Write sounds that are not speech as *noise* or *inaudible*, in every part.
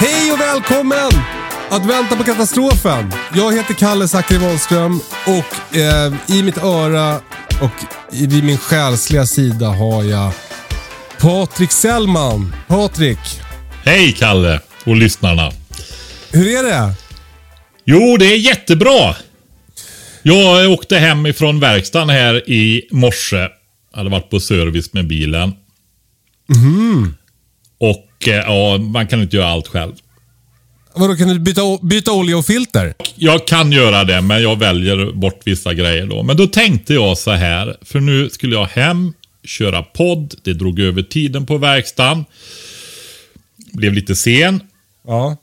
Hej och välkommen! Att vänta på katastrofen. Jag heter Kalle Zackari Wahlström och eh, i mitt öra och i, vid min själsliga sida har jag Patrik Sellman. Patrik, Hej Kalle och lyssnarna. hur är det? Jo, det är jättebra. Jag åkte hem ifrån verkstaden här i morse. Jag hade varit på service med bilen. Och eh, ja, man kan inte göra allt själv. Vadå, kan du byta, byta olja och filter? Jag kan göra det, men jag väljer bort vissa grejer då. Men då tänkte jag så här, för nu skulle jag hem, köra podd. Det drog över tiden på verkstaden. Blev lite sen. Ja.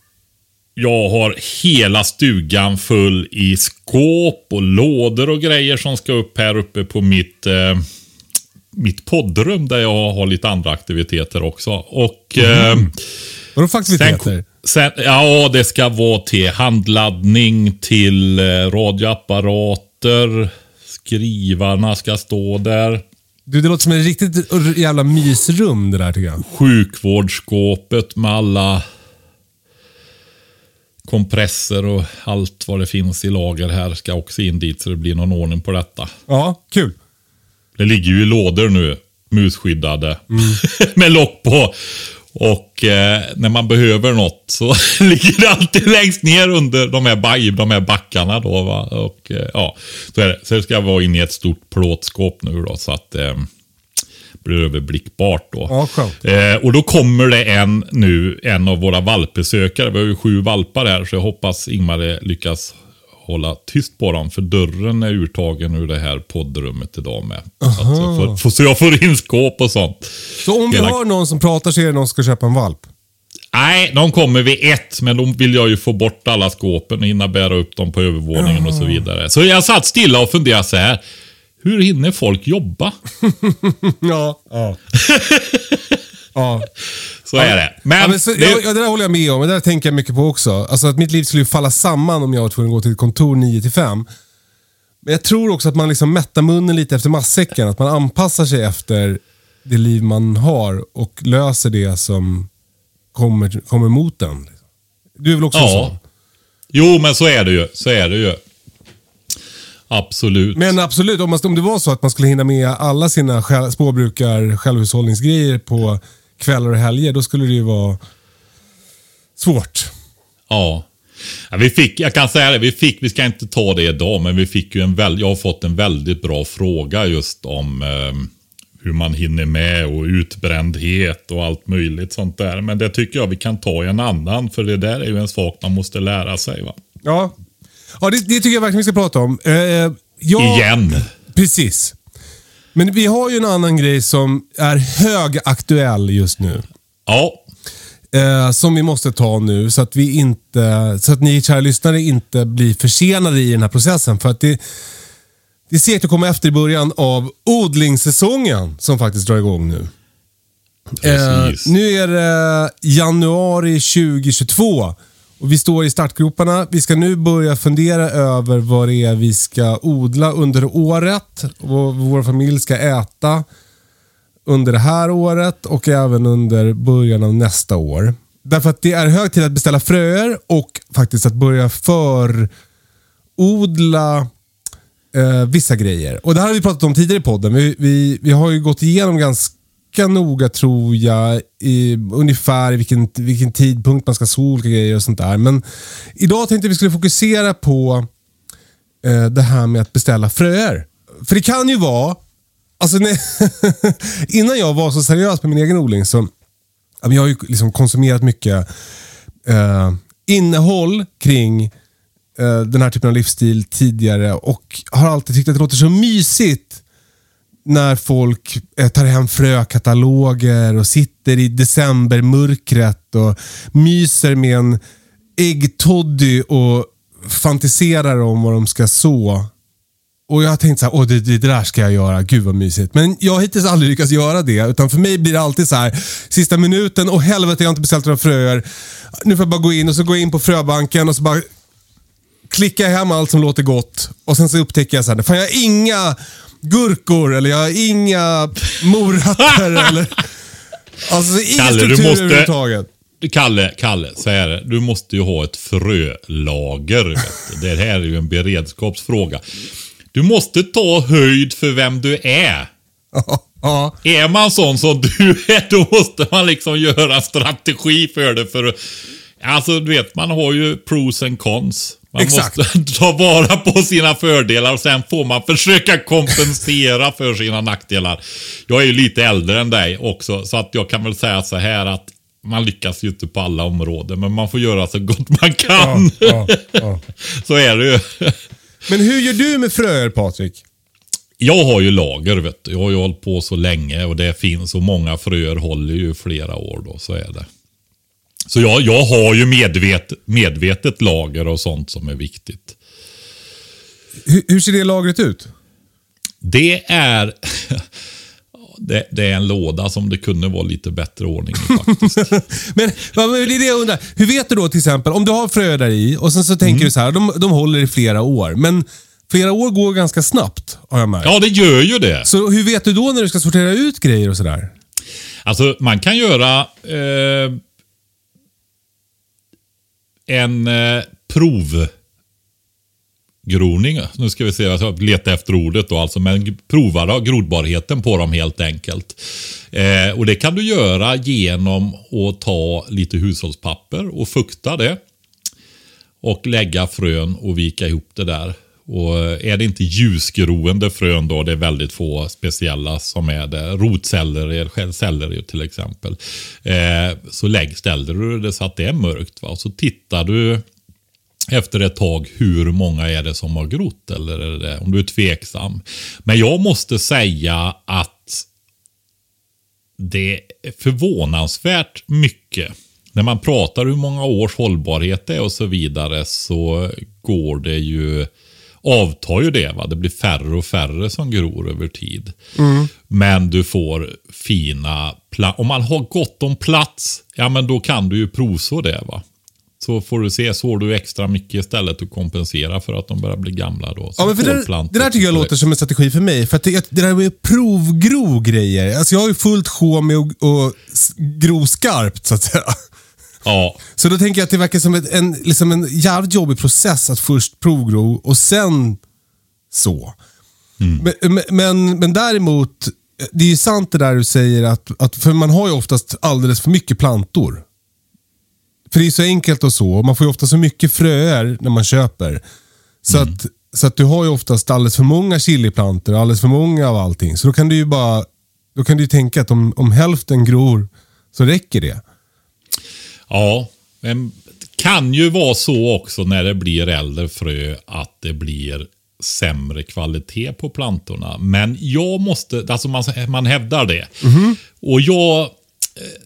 Jag har hela stugan full i skåp och lådor och grejer som ska upp här uppe på mitt, eh, mitt poddrum där jag har lite andra aktiviteter också. Och eh, Vadå för sen, aktiviteter? sen, ja, det ska vara till handladdning, till eh, radioapparater, skrivarna ska stå där. Du, det låter som en riktigt jävla mysrum det där tycker jag. Sjukvårdsskåpet med alla kompresser och allt vad det finns i lager här ska också in dit så det blir någon ordning på detta. Ja, kul. Det ligger ju i lådor nu, musskyddade, *laughs* med lock på. Och eh, när man behöver något så *laughs* ligger det alltid längst ner under de här, ba- i de här backarna. Då, va? Och, eh, ja, så, är det. så det ska vara inne i ett stort plåtskåp nu då, så att eh, blir överblickbart. Då. Ja. Eh, och då kommer det en nu, en av våra valpbesökare. Vi har ju sju valpar här, så jag hoppas Ingmar lyckas hålla tyst på dem. För dörren är urtagen ur det här poddrummet idag med. Så, att jag får, får, så jag får in skåp och sånt. Så om vi Hela- har någon som pratar så är det någon som ska köpa en valp? Nej, de kommer vid ett, men då vill jag ju få bort alla skåpen och hinna bära upp dem på övervåningen och så vidare. Så jag satt stilla och funderade så här. Hur hinner folk jobba? *laughs* Ja. Ja. *laughs* ja. Så är det. Men, Ja, men så, det, ja, det där håller jag med om. Det där tänker jag mycket på också. Alltså att mitt liv skulle falla samman om jag var tvungen att gå till ett kontor 9 till 5. Men jag tror också att man liksom mättar munnen lite efter matsäcken. Att man anpassar sig efter det liv man har och löser det som kommer, kommer mot en. Du är väl också Ja. sån? Jo, men så är det ju. Så är det ju. Absolut. Men absolut, om, man, om det var så att man skulle hinna med alla sina själ, småbrukar självhushållningsgrejer på kvällar och helger, då skulle det ju vara svårt. Ja. ja. Vi fick, jag kan säga det, vi fick, vi ska inte ta det idag, men vi fick ju en väl, jag har fått en väldigt bra fråga just om eh, hur man hinner med och utbrändhet och allt möjligt sånt där. Men det tycker jag vi kan ta i en annan, för det där är ju en sak man måste lära sig. Va? Ja, ja det, det tycker jag verkligen vi ska prata om. Eh, jag, Igen. Precis. Men vi har ju en annan grej som är högaktuell just nu. Ja, Eh, som vi måste ta nu så att, vi inte, så att ni kära lyssnare inte blir försenade i den här processen. För att det, det ser ut att komma efter i början av odlingssäsongen som faktiskt drar igång nu. Eh, nu är det januari 2022 och vi står i startgroparna. Vi ska nu börja fundera över vad det är vi ska odla under året. Vad vår familj ska äta under det här året och även under början av nästa år. Därför att det är hög tid att beställa fröer och faktiskt att börja förodla eh, vissa grejer. Och Det här har vi pratat om tidigare i podden. Vi, vi, vi har ju gått igenom ganska ganska noga tror jag, i, ungefär i vilken, vilken tidpunkt man ska så olika grejer och sånt där. Men idag tänkte vi skulle fokusera på eh, det här med att beställa fröer. För det kan ju vara, alltså när, *laughs* innan jag var så seriös med min egen odling så jag har ju liksom konsumerat mycket eh, innehåll kring eh, den här typen av livsstil tidigare och har alltid tyckt att det låter så mysigt när folk eh, tar hem frökataloger och sitter i decembermörkret och myser med en äggtoddy och fantiserar om vad de ska så. Och jag har tänkt så här, Åh, det, det där ska jag göra, gud vad mysigt. Men jag har hittills aldrig lyckats göra det. Utan för mig blir det alltid så här, sista minuten, och helvete jag har inte beställt några fröer. Nu får jag bara gå in och så går jag in på fröbanken och så bara klickar jag hem allt som låter gott. Och sen så upptäcker jag så här, fan jag har inga gurkor eller jag har inga morötter *laughs* eller... Alltså ingen Kalle, du struktur måste- överhuvudtaget. Kalle, Kalle, så här är. Du måste ju ha ett frölager. Vet du. Det här är ju en beredskapsfråga. Du måste ta höjd för vem du är. Ja. Är man sån som du är, då måste man liksom göra en strategi för det. För, alltså, du vet, man har ju pros and cons. Man Exakt. måste *laughs* ta vara på sina fördelar och sen får man försöka kompensera för sina nackdelar. Jag är ju lite äldre än dig också, så att jag kan väl säga så här att man lyckas ju inte på alla områden, men man får göra så gott man kan. Ja, ja. *laughs* så är det ju. Men hur gör du med fröer Patrik? Jag har ju lager, vet du. Jag har ju hållit på så länge och det finns så många fröer håller ju flera år då, så är det. Så jag, jag har ju medvet, medvetet lager och sånt som är viktigt. Hur, hur ser det lagret ut? Det är... *laughs* Det, det är en låda som det kunde vara lite bättre ordning i faktiskt. *laughs* Men vad- det är det jag undrar. Hur vet du då till exempel, om du har fröer där i och sen så tänker du så här, de, de håller i flera år. Men flera år går ganska snabbt har jag märkt. Ja, det gör ju det. Så hur vet du då när du ska sortera ut grejer och sådär? Alltså, man kan göra eh, en eh, provgroning. Nu ska vi se, jag ska leta efter ordet då alltså. Men prova då, grodbarheten på dem helt enkelt. Eh, och det kan du göra genom att ta lite hushållspapper och fukta det. Och lägga frön och vika ihop det där. Och är det inte ljusgroende frön då, det är väldigt få speciella som är det. Rotselleri, selleri till exempel. Eh, så lägg, ställer du det så att det är mörkt. Va? Och så tittar du efter ett tag hur många är det som har grott eller är det, om du är tveksam. Men jag måste säga att det är förvånansvärt mycket. När man pratar hur många års hållbarhet det är och så vidare så går det ju avtar ju det. Va? Det blir färre och färre som gror över tid. Men du får fina Om man har gott om plats, ja men då kan du ju provså det. va. Så får du se, sår du extra mycket istället och kompensera för att de börjar bli gamla då. Ja, men för det, det där tycker jag låter som en strategi för mig. För att det, det där med provgro grejer. Alltså jag har ju fullt sjå med att gro skarpt så att säga. Ja, Så då tänker jag att det verkar som ett, en, liksom en jävligt jobbig process att först provgro och sen så. Men, men- men, men däremot, det är ju sant det där du säger att, att, för man har ju oftast alldeles för mycket plantor. För det är så enkelt och så. Man får ju ofta så mycket fröer när man köper. Så, att, så att du har ju oftast alldeles för många chiliplantor och alldeles för många av allting. Så då kan du ju bara då kan du tänka att om, om hälften gror så räcker det. Ja, men det kan ju vara så också när det blir äldre frö att det blir sämre kvalitet på plantorna. Men jag måste, alltså man, man hävdar det. Och jag eh,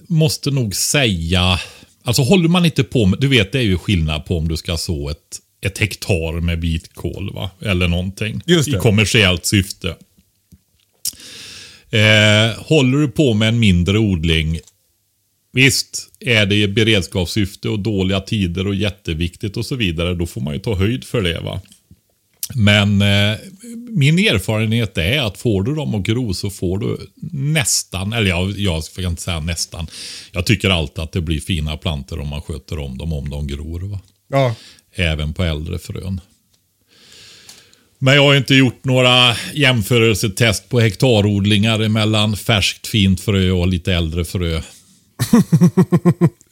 måste nog säga, alltså håller man inte på med, du vet det är ju skillnad på om du ska så ett, ett hektar med vitkål va? Eller någonting. I kommersiellt syfte. Eh, håller du på med en mindre odling Visst, är det i beredskapssyfte och dåliga tider och jätteviktigt och så vidare, då får man ju ta höjd för det. va. Men eh, min erfarenhet är att får du dem att gro så får du nästan, eller jag, jag ska inte säga nästan, jag tycker alltid att det blir fina plantor om man sköter om dem, om de gror. Va? Ja. Även på äldre frön. Men jag har inte gjort några jämförelsetest på hektarodlingar mellan färskt fint frö och lite äldre frö.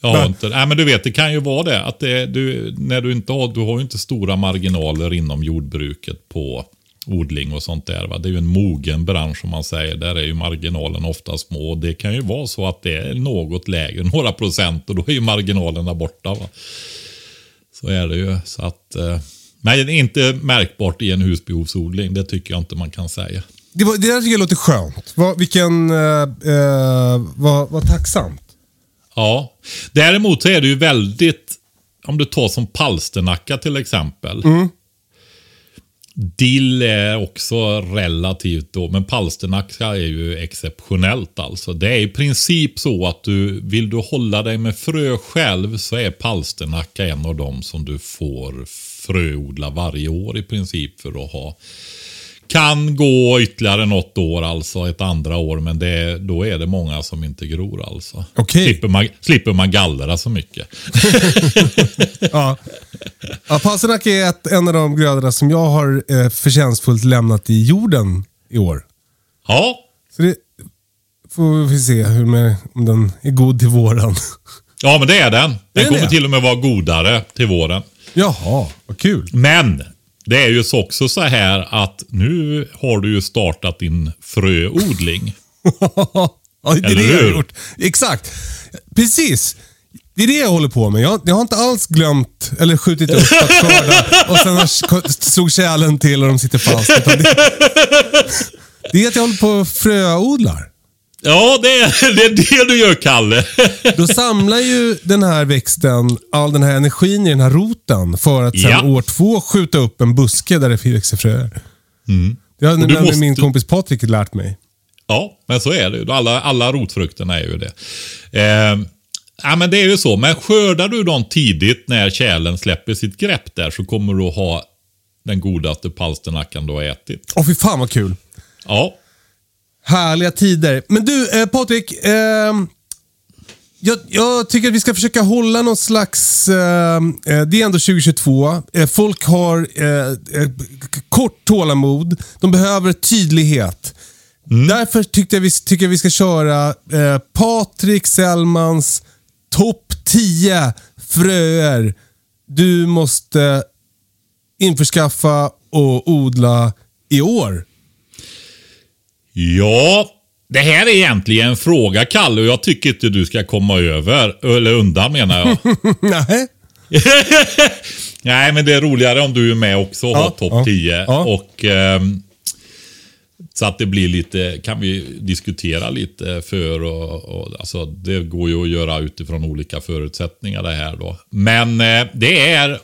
*laughs* har inte. Nej, men du vet, det kan ju vara det. Att det, du, när du, inte har, du har ju inte stora marginaler inom jordbruket på odling och sånt där. Va? Det är ju en mogen bransch som man säger. Där är ju marginalen ofta små. Det kan ju vara så att det är något lägre, *laughs* några procent och då är ju marginalerna borta. Va? Så är det ju. Så att, eh, men inte märkbart i en husbehovsodling. Det tycker jag inte man kan säga. Det, var, det där tycker jag låter skönt. Vad, vilken, eh, eh, vad, vad tacksamt. Ja. Däremot så är det ju väldigt, om du tar som palsternacka till exempel. Dill är också relativt då, men palsternacka är ju exceptionellt alltså. Det är i princip så att du, vill du hålla dig med frö själv så är palsternacka en av dem som du får fröodla varje år i princip för att ha. Kan gå ytterligare något år, alltså ett andra år, men det, då är det många som inte gror alltså. Okej. Slipper, man, slipper man gallra så mycket. *laughs* Ja. Ja, Palsternack är ett, en av de grödorna som jag har eh, förtjänstfullt lämnat i jorden i år. Ja, Så det får vi se hur med, om den är god till våren. *laughs* ja men det är den. Den är kommer det? till och med vara godare till våren. Jaha, vad kul. Men det är ju så också så här att nu har du ju startat din fröodling. *laughs* ja, det är det jag har gjort. Exakt. Precis. Det är det jag håller på med. Jag, jag har inte alls glömt eller skjutit upp att skörda och sen har- slog kärlen till och de sitter fast. Det, *laughs* det är att jag håller på och fröodlar. Ja, det är, *laughs* det är det du gör, Kalle. *laughs* Då samlar ju den här växten all den här energin i den här roten för att sen Ja. år två skjuta upp en buske där det växer fröer. Det har nämligen måste- min kompis Patrik lärt mig. Ja, men så är det ju. Alla, alla rotfrukterna är ju det. Eh, ja, men det är ju så. Men skördar du dem tidigt när kärlen släpper sitt grepp där så kommer du att ha den godaste palsternackan du har ätit. Åh fy fan vad kul. Ja, Härliga tider. Men du, eh, Patrik. ehm, jag, jag tycker att vi ska försöka hålla någon slags... ehm, eh, det är ändå 2022. Eh, folk har eh, eh, kort tålamod. De behöver tydlighet. Därför tyckte jag vi, tycker jag vi ska köra eh, Patrik Sellmans topp 10 fröer du måste införskaffa och odla i år. Ja, det här är egentligen en fråga, Kalle, och jag tycker inte du ska komma över. Eller undan menar jag. *laughs* Nej. *laughs* Nej, men det är roligare om du är med också och Ja, har topp ja, 10. ja. Och, ehm, så att det blir lite, kan vi diskutera lite för och, och alltså det går ju att göra utifrån olika förutsättningar det här då. Men eh, det är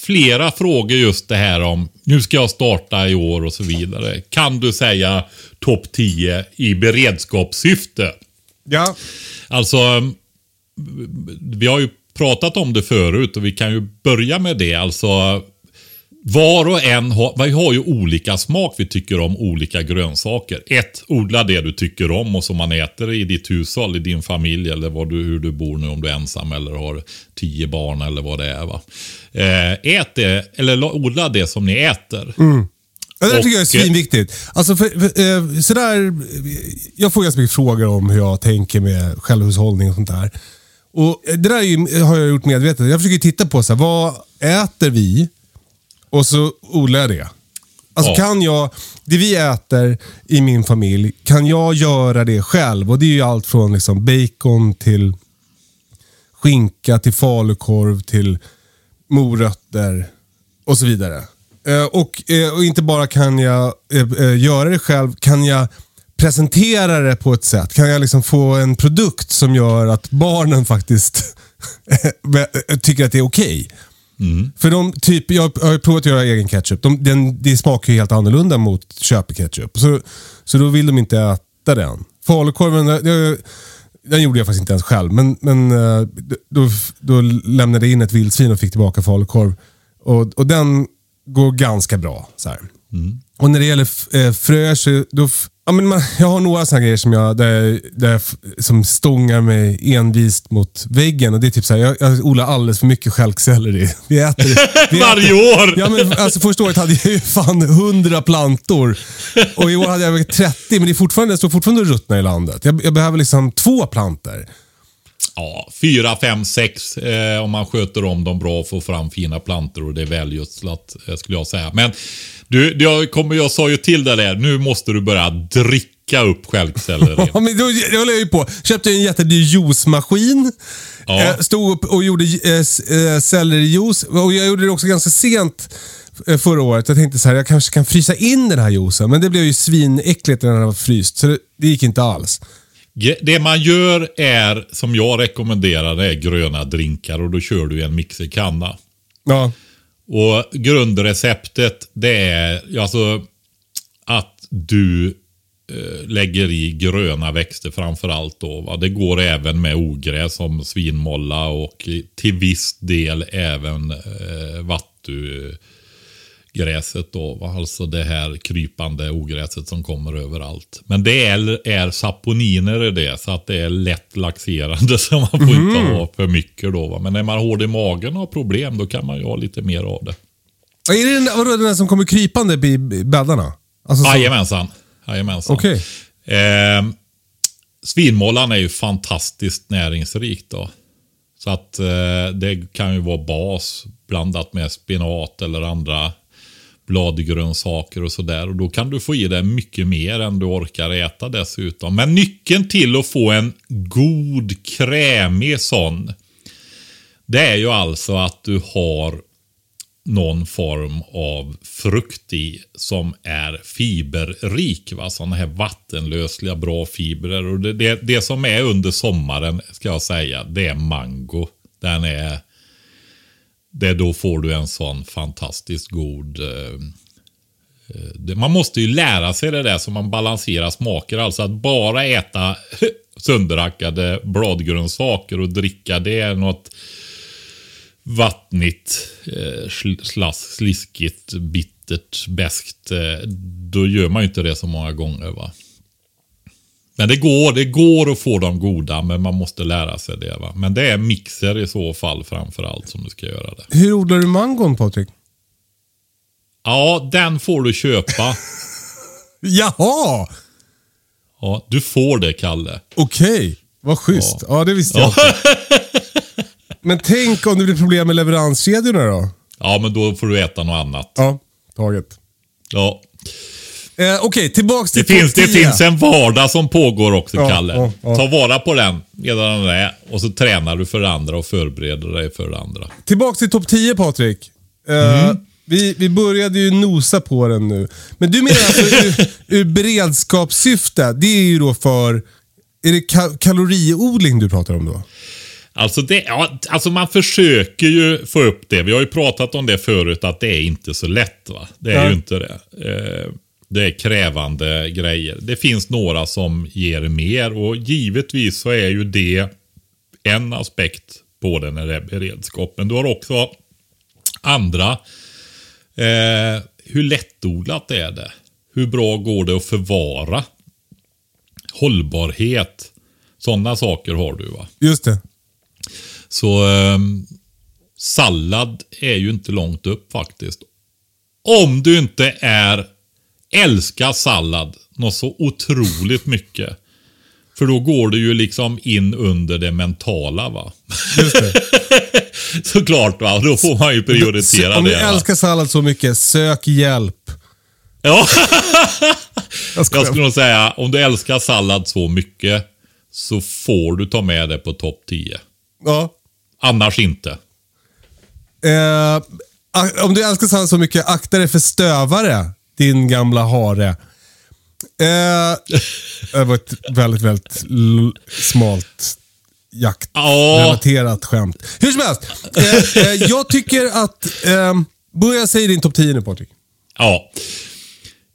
flera frågor just det här om, nu ska jag starta i år och så vidare. Kan du säga topp 10 i beredskapssyfte? Ja. Alltså, vi har ju pratat om det förut och vi kan ju börja med det. Alltså, var och en har, vi har ju olika smak. Vi tycker om olika grönsaker. Ett, odla det du tycker om och som man äter i ditt hushåll, i din familj eller var du, hur du bor nu om du är ensam eller har tio barn eller vad det är. Va? Eh, ät det, eller la- odla det som ni äter. Ja, Det tycker jag är svinviktigt. Alltså för, för, eh, sådär, jag får ganska mycket frågor om hur jag tänker med självhushållning och sånt där. Och Det där ju, har jag gjort medvetet. Jag försöker titta på så här, vad äter vi och så odlar jag det. Alltså Ja. kan jag, det vi äter i min familj, kan jag göra det själv? Och Det är ju allt från liksom bacon till skinka till falukorv till morötter och så vidare. Eh, och, eh, och inte bara kan jag eh, göra det själv, kan jag presentera det på ett sätt? Kan jag liksom få en produkt som gör att barnen faktiskt *laughs* tycker att det är okej? För de, typ, jag har provat att göra egen ketchup. De, den, det smakar ju helt annorlunda mot köpeketchup. Så, så då vill de inte äta den. Falukorven, den gjorde jag faktiskt inte ens själv. Men, men eh, då, då lämnade jag in ett vildsvin och fick tillbaka falukorv. Och, och den går ganska bra. Så här. Och när det gäller eh, fröer så då, ja, men man, jag har några sådana grejer som, jag, där, där jag som stångar mig envist mot väggen. Och det är typ så här, jag, jag odlar alldeles för mycket stjälkselleri. Vi äter, *laughs* vi Varje äter, år! Ja, men alltså första året hade jag ju fan 100 plantor. Och i år hade jag väl 30, men det, är fortfarande, det står fortfarande och ruttnar i landet. Jag, jag behöver liksom två plantor. Ja, fyra, fem, sex eh, om man sköter om dem bra och får fram fina plantor och det är välgödslat eh, skulle jag säga. Men du, jag, kommer, jag sa ju till dig där, nu måste du börja dricka upp stjälkselleri. *laughs* Ja, men då, jag höll ju på. Köpte en jättedyr juicemaskin. Ja. Eh, stod upp och gjorde eh, s- eh, sellerijuice. Och jag gjorde det också ganska sent eh, förra året. Jag tänkte så här, jag kanske kan frysa in den här juicen. Men det blev ju svinäckligt när den var fryst. Så det, det gick inte alls. Det man gör är, som jag rekommenderar, det är gröna drinkar och då kör du en mixerkanna. Ja, och grundreceptet det är alltså att du eh, lägger i gröna växter framför allt. Då, va? Det går även med ogräs som svinmolla och till viss del även eh, vattugräset. Då? Alltså det här krypande ogräset som kommer överallt. Men det är, är saponiner i det så att det är lätt laxerande *laughs* så man får inte ha för mycket. Då, va? Men när man har hård i magen och har problem då kan man ju ha lite mer av det. Är det den, vadå, den där som kommer krypande i bäddarna? Alltså, så- Jajamensan. Jajamensan. Okej. Eh, svinmålan är ju fantastiskt näringsrik då. Så att eh, det kan ju vara bas blandat med spinat eller andra bladgrönsaker och sådär. Och då kan du få i dig mycket mer än du orkar äta dessutom. Men nyckeln till att få en god krämig sån. Det är ju alltså att du har någon form av frukt i som är fiberrik. Va? Sådana här vattenlösliga bra fibrer. Och det, det, det som är under sommaren ska jag säga, det är mango. Den är... Det då får du en sån fantastiskt god... Eh, eh man måste ju lära sig det där så man balanserar smaker. Alltså att bara äta *laughs* sönderhackade bladgrönsaker och dricka det är något vattnigt, eh, slask, sliskigt, bittert, beskt. Eh, då gör man ju inte det så många gånger. va. Men det går, det går att få dem goda, men man måste lära sig det. va. Men det är mixer i så fall framför allt som du ska göra det. Hur odlar du mangon Patrik? Ja, den får du köpa. *laughs* Jaha! Ja, du får det, Kalle. Okej, vad schysst. Ja, det visste jag inte. Men tänk om det blir problem med leveranskedjorna då? Ja, men då får du äta något annat. Ja, taget. Ja. Eh, Okej, tillbaks till Det, finns, det 10. finns en vardag som pågår också, Ja, Kalle. ja, ja. Ta vara på den medan den är och så tränar du för det andra och förbereder dig för det andra. Tillbaks till topp 10 Patrik. Eh, vi, vi började ju nosa på den nu. Men du menar alltså ur, *laughs* ur beredskapssyfte, det är ju då för... Är det ka kaloriodling du pratar om då? Alltså, det, ja, alltså man försöker ju få upp det. Vi har ju pratat om det förut att det är inte så lätt. va? Det är Ja. ju inte det. Eh, det är krävande grejer. Det finns några som ger mer och givetvis så är ju det en aspekt på det när det är beredskap. Men du har också andra. Eh, hur lättodlat är det? Hur bra går det att förvara? Hållbarhet. Sådana saker har du va? Just det. Så ehm, sallad är ju inte långt upp faktiskt. Om du inte är älskar sallad något så otroligt mycket. För då går det ju liksom in under det mentala va. Just det. *laughs* Såklart va, då får man ju prioritera Om du det. va? älskar sallad så mycket, sök hjälp. Ja, *laughs* Jag jag skulle nog säga om du älskar sallad så mycket så får du ta med det på topp 10. Ja. Annars inte. Eh, om du älskar sallad så mycket, akta dig för stövare. Din gamla hare. Eh, det var ett väldigt, väldigt smalt Ja, jaktrelaterat skämt. Hur som helst. Eh, eh, jag tycker att... Eh, börja säga din topp 10 nu Patrik. Ja.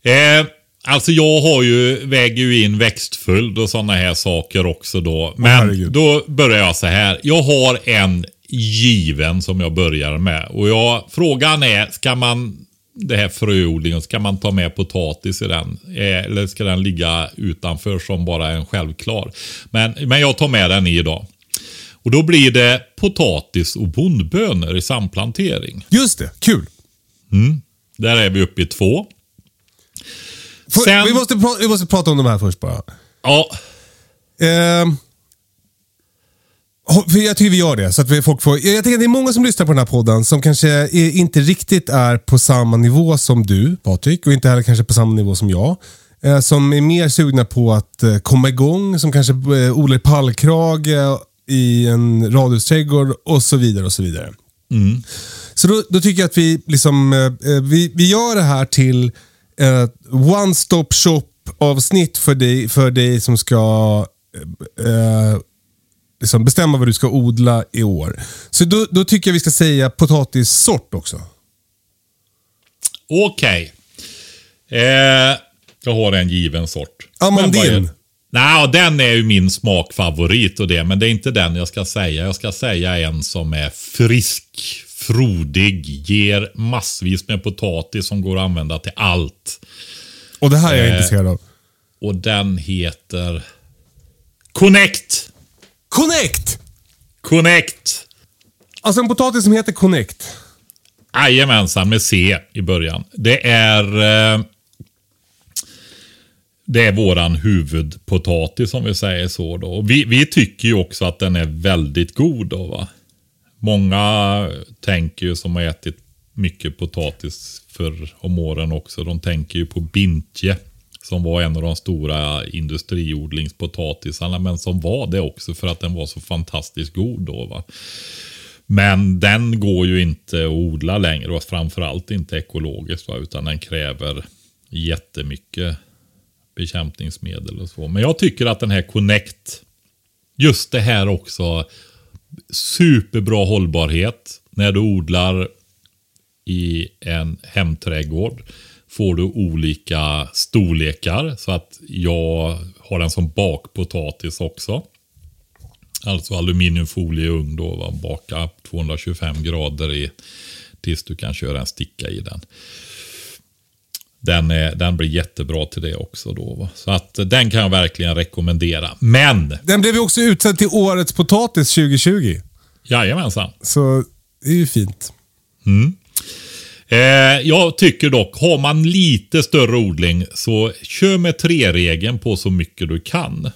Eh, alltså jag har ju, väger ju in växtföljd och sådana här saker också då. Men herregud. då börjar jag så här. Jag har en given som jag börjar med. Och jag, frågan är, ska man det här fröodlingen. Ska man ta med potatis i den? Eh, eller ska den ligga utanför som bara en självklar? Men, men jag tar med den i idag. Och då blir det potatis och bondbönor i samplantering. Just det, kul. Där är vi uppe i två. Får- Sen- Vi, måste vi måste prata om de här först bara. Ja, ho- för jag tycker vi gör det. Så att vi, folk får, jag tänker att det är många som lyssnar på den här podden som kanske är, inte riktigt är på samma nivå som du Patrik och inte heller kanske på samma nivå som jag. Eh, som är mer sugna på att eh, komma igång, som kanske eh, odlar pallkrage i en radhusträdgård och så vidare. och Så vidare. Så då, då tycker jag att vi, liksom, eh, eh, vi, vi gör det här till ett one stop shop avsnitt för dig, för dig som ska eh, eh, liksom bestämma vad du ska odla i år. Så då, då tycker jag vi ska säga potatissort också. okej. Eh, jag har en given sort. Amandin. Nej, den är ju min smakfavorit och det, men det är inte den jag ska säga. Jag ska säga en som är frisk, frodig, ger massvis med potatis som går att använda till allt. Och det här är jag Eh. intresserad av. Och den heter Connect. Connect! Connect. Alltså en potatis som heter Connect. Jajamensan, med C i början. Det är... Eh, det är våran huvudpotatis om vi säger så. Då. Vi, vi tycker ju också att den är väldigt god. Då, va? Många tänker ju som har ätit mycket potatis för om åren också. De tänker ju på Bintje. Som var en av de stora industriodlingspotatisarna. Men som var det också för att den var så fantastiskt god då. Va? Men den går ju inte att odla längre och framförallt inte ekologiskt. Va? Utan den kräver jättemycket bekämpningsmedel och så. Men jag tycker att den här Connect, just det här också, superbra hållbarhet. När du odlar i en hemträdgård får du olika storlekar. Så att jag har den som bakpotatis också. Alltså aluminiumfolie i ugn då, va? baka 225 grader i tills du kan köra en sticka i den. Den, är, den blir jättebra till det också då. Va? Så att den kan jag verkligen rekommendera. Men, Den blev ju också utsedd till årets potatis 2020. jajamensan. Så det är ju fint. Eh, jag tycker dock, har man lite större odling så kör med tre-regeln på så mycket du kan.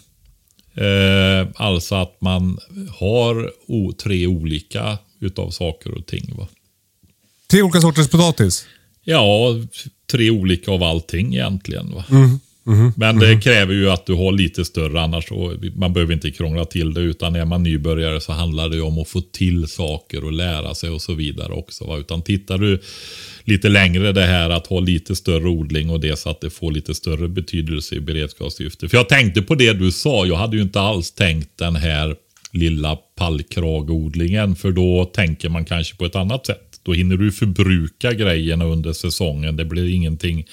Eh, alltså att man har tre olika utav saker och ting. Va? Tre olika sorters potatis. Ja, tre olika av allting egentligen. Va? Men det kräver ju att du har lite större, annars så, man behöver inte krångla till det. Utan är man nybörjare så handlar det ju om att få till saker och lära sig och så vidare också. Va? Utan tittar du lite längre det här att ha lite större odling och det så att det får lite större betydelse i beredskapssyfte. För jag tänkte på det du sa, jag hade ju inte alls tänkt den här lilla pallkragodlingen. För då tänker man kanske på ett annat sätt. Då hinner du förbruka grejerna under säsongen. Det blir ingenting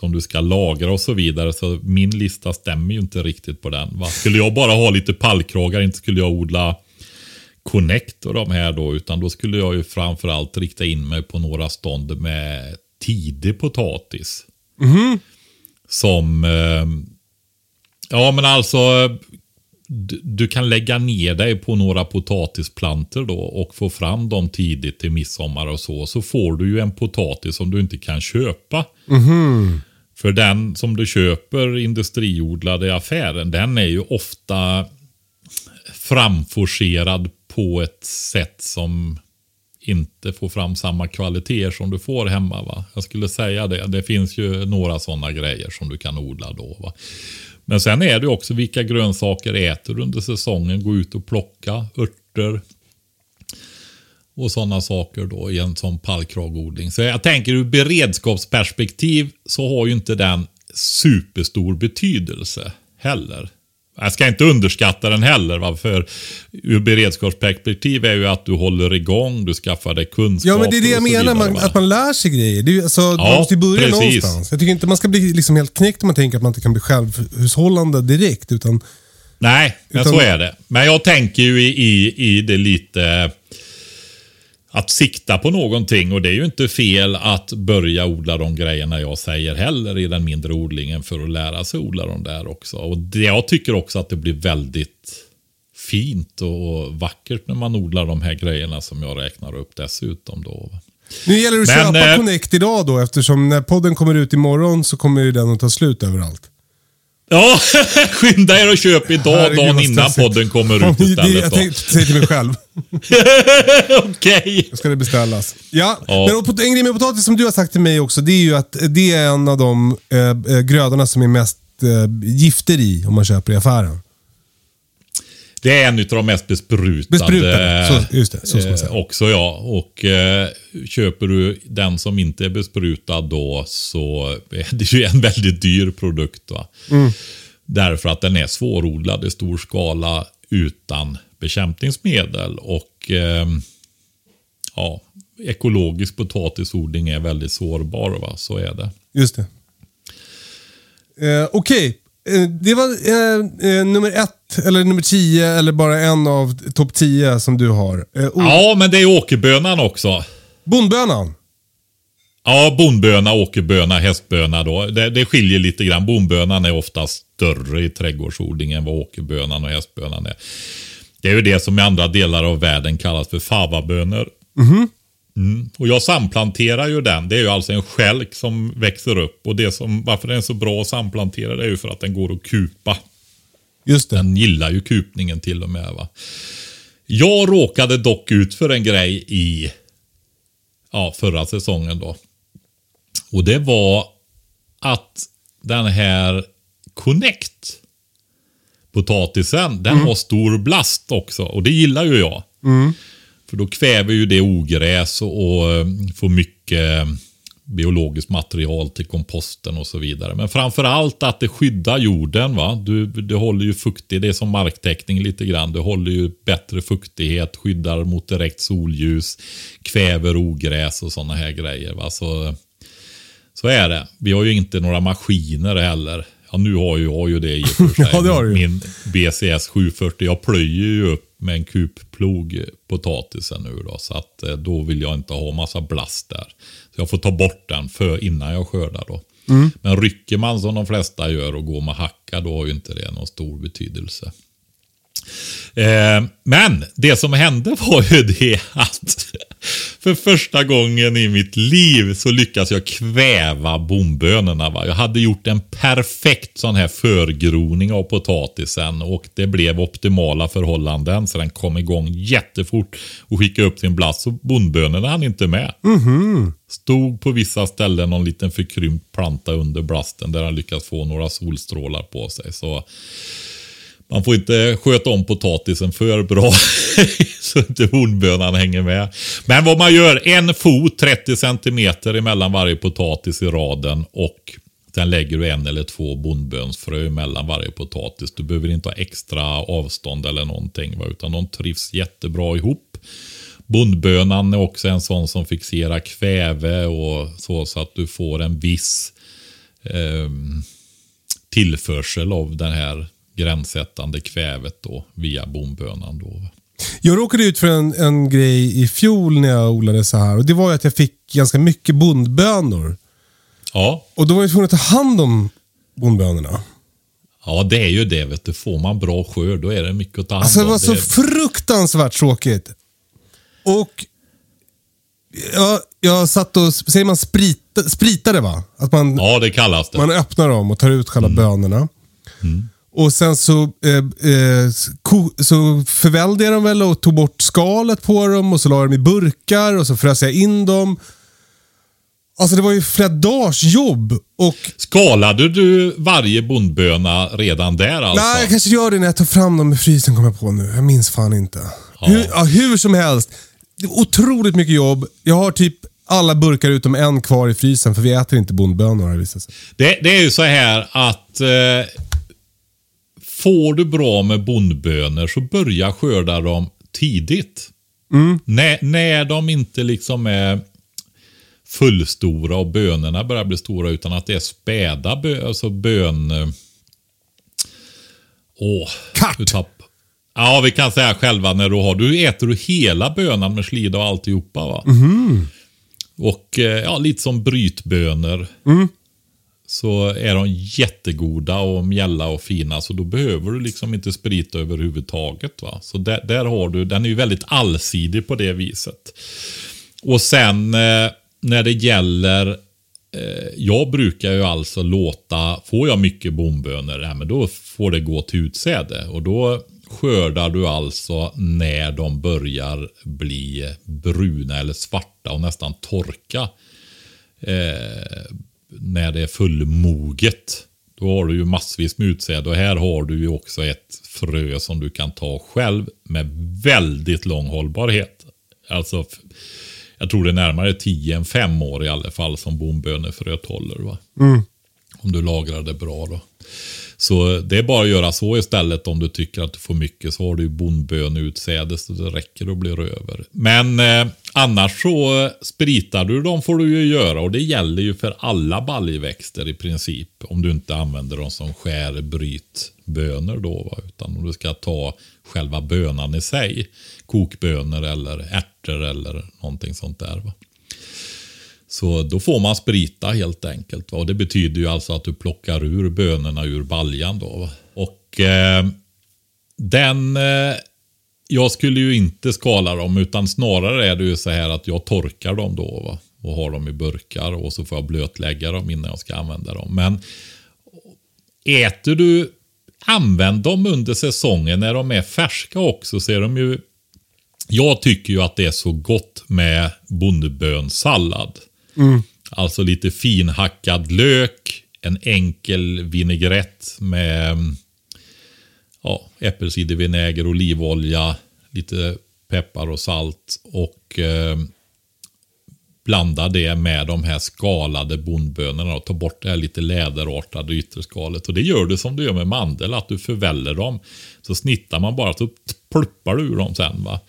som du ska lagra och så vidare. Så min lista stämmer ju inte riktigt på den. Va? Skulle jag bara ha lite pallkragar, inte skulle jag odla Connect och de här då. Utan då skulle jag ju framförallt rikta in mig på några stånd med tidig potatis. Som, eh, ja men alltså, du, du kan lägga ner dig på några potatisplanter då och få fram dem tidigt till midsommar och så. Så får du ju en potatis som du inte kan köpa. För den som du köper industriodlad i affären, den är ju ofta framforcerad på ett sätt som inte får fram samma kvaliteter som du får hemma. Va? Jag skulle säga det. Det finns ju några sådana grejer som du kan odla då. Va? Men sen är det också vilka grönsaker äter du under säsongen. Gå ut och plocka örter och sådana saker då i en sån pallkragodling. Så jag tänker ur beredskapsperspektiv så har ju inte den superstor betydelse heller. Jag ska inte underskatta den heller. Va? För ur beredskapsperspektiv är ju att du håller igång, du skaffar dig kunskap. Ja, men det är det jag menar. Man, att man lär sig grejer. Det är, alltså, man måste ju börja precis. någonstans. Jag tycker inte man ska bli liksom helt knäckt om man tänker att man inte kan bli självhushållande direkt. Utan, Nej, men Utan- så är det. Men jag tänker ju i, i, i det lite att sikta på någonting och det är ju inte fel att börja odla de grejerna jag säger heller i den mindre odlingen för att lära sig odla dem där också. Och det, jag tycker också att det blir väldigt fint och vackert när man odlar de här grejerna som jag räknar upp dessutom då. Nu gäller det att Men, köpa eh, Connect idag då eftersom när podden kommer ut imorgon så kommer ju den att ta slut överallt. Ja, *laughs* skynda er och köp idag, Herregud, dagen innan podden kommer ut det- istället. Jag då. tänkte säga till mig själv. *laughs* Okej. Då ska det beställas. Ja, Ja. men en grej med potatis som du har sagt till mig också, det är ju att det är en av de eh, eh, grödorna som är mest eh, gifter i om man köper i affären. Det är en av de mest besprutade. Besprutade, så- just det, så ska man säga. eh, Också ja. Och eh, köper du den som inte är besprutad då så *laughs* är det ju en väldigt dyr produkt. Va? Mm. Därför att den är svårodlad i stor skala utan bekämpningsmedel. Och eh, ja, ekologisk potatisodling är väldigt sårbar. Va? Så är det. Just det. Eh, Okej, eh, det var eh, eh, nummer ett, eller nummer tio, eller bara en av topp tio som du har. Eh, Ja, men det är åkerbönan också. Bondbönan. Ja, bondböna, åkerböna, hästböna då. Det, det skiljer lite grann. Bondbönan är oftast större i trädgårdsodling än vad åkerbönan och hästbönan är. Det är ju det som i andra delar av världen kallas för favabönor. Mm. Och jag samplanterar ju den. Det är ju alltså en skälk som växer upp. Och det som, varför den är så bra att samplantera det är ju för att den går att kupa. Just det. Den gillar ju kupningen till och med. va. Jag råkade dock ut för en grej i ja, förra säsongen då. Och det var att den här Connect potatisen, den har stor blast också. Och det gillar ju jag. För då kväver ju det ogräs och, och eh, får mycket biologiskt material till komposten och så vidare. Men framför allt att det skyddar jorden. Va? Du, det håller ju fuktig, det är som marktäckning lite grann. Det håller ju bättre fuktighet, skyddar mot direkt solljus, kväver ogräs och sådana här grejer. Va? Så, så är det. Vi har ju inte några maskiner heller. Ja, nu har ju jag ju det i och för *laughs* sig. Ja, det har du. Min BCS 740. Jag plöjer ju upp med en kupplog potatisen nu då. Så att eh, då vill jag inte ha massa blast där. Så jag får ta bort den för innan jag skördar då. Mm. Men rycker man som de flesta gör och går med hacka då har ju inte det någon stor betydelse. Eh, men det som hände *laughs* var ju det att för första gången i mitt liv så lyckas jag kväva bombönorna. Va? Jag hade gjort en perfekt sån här förgroning av potatisen och det blev optimala förhållanden så den kom igång jättefort och skickade upp sin blast så bondbönorna hann inte med. Stod på vissa ställen någon liten förkrympt planta under blasten där han lyckats få några solstrålar på sig. Så man får inte sköta om potatisen för bra *laughs* så inte hornbönan hänger med. Men vad man gör, en fot 30 centimeter emellan varje potatis i raden och sen lägger du en eller två bondbönsfrö mellan varje potatis. Du behöver inte ha extra avstånd eller någonting va? utan de trivs jättebra ihop. Bondbönan är också en sån som fixerar kväve och så, så att du får en viss eh, tillförsel av den här gränssättande kvävet då via bombönan. Då. Jag råkade ut för en, en grej i fjol när jag odlade så här. Och Det var att jag fick ganska mycket bondbönor. Ja, Och då var jag tvungen att ta hand om bondbönorna. ja, det är ju det. Vet du. Får man bra skörd då är det mycket att ta hand Alltså det om. var så Det- fruktansvärt tråkigt. Och jag, jag satt och, säger man sprita, spritade va? Att man, Ja, det kallas det. man öppnar dem och tar ut själva bönorna. Och sen så, eh, eh, så förvällde jag dem väl och tog bort skalet på dem och så la jag dem i burkar och så frös jag in dem. Alltså det var ju flera dagars jobb. Och Skalade du varje bondböna redan där alltså? Nej, jag kanske gör det när jag tar fram dem i frysen kommer jag på nu. Jag minns fan inte. Hur, ja, hur som helst. Det är otroligt mycket jobb. Jag har typ alla burkar utom en kvar i frysen för vi äter inte bondbönor har det visat sig. Det, det är ju så här att eh, får du bra med bondbönor så börja skörda dem tidigt. När, när de inte liksom är fullstora och bönorna börjar bli stora utan att det är späda bö, alltså bön... eh, Åh, Kart. Ja, vi kan säga själva när du har. Du äter du hela bönan med slida och alltihopa va? Och eh, ja, lite som brytbönor. Så är de jättegoda och mjälla och fina. Så då behöver du liksom inte sprita överhuvudtaget. Va? Så där, där har du, den är ju väldigt allsidig på det viset. Och sen eh, när det gäller eh, jag brukar ju alltså låta, får jag mycket bombönor, ja, men då får det gå till utsäde. Och då skördar du alltså när de börjar bli bruna eller svarta och nästan torka. Eh, när det är fullmoget. Då har du ju massvis med utsäde och här har du ju också ett frö som du kan ta själv med väldigt lång hållbarhet. Alltså, jag tror det är närmare 10 än 5 år i alla fall som bombönefröet håller. Va? Om du lagrar det bra då. Så det är bara att göra så istället om du tycker att du får mycket. Så har du ju bondbönutsäde så det räcker och blir över. Men eh, annars så spritar du dem får du ju göra och det gäller ju för alla baljväxter i princip. Om du inte använder dem som skärbrytbönor då. Va? Utan om du ska ta själva bönan i sig. Kokbönor eller ärtor eller någonting sånt där. Va? Så då får man sprita helt enkelt. Va? Och det betyder ju alltså att du plockar ur bönorna ur baljan. Då, va? Och eh, den... Eh, jag skulle ju inte skala dem utan snarare är det ju så här att jag torkar dem då. Va? Och har dem i burkar och så får jag blötlägga dem innan jag ska använda dem. Men äter du... Använd dem under säsongen när de är färska också så är de ju... Jag tycker ju att det är så gott med bondebönsallad bondebönssallad. Alltså lite finhackad lök, en enkel vinägrett med ja, äppelcidervinäger, olivolja, lite peppar och salt och eh, blanda det med de här skalade bondbönorna och ta bort det här lite läderartade ytterskalet. Och det gör du som du gör med mandel, att du förväller dem. Så snittar man bara så pluppar du ur dem sen. Va?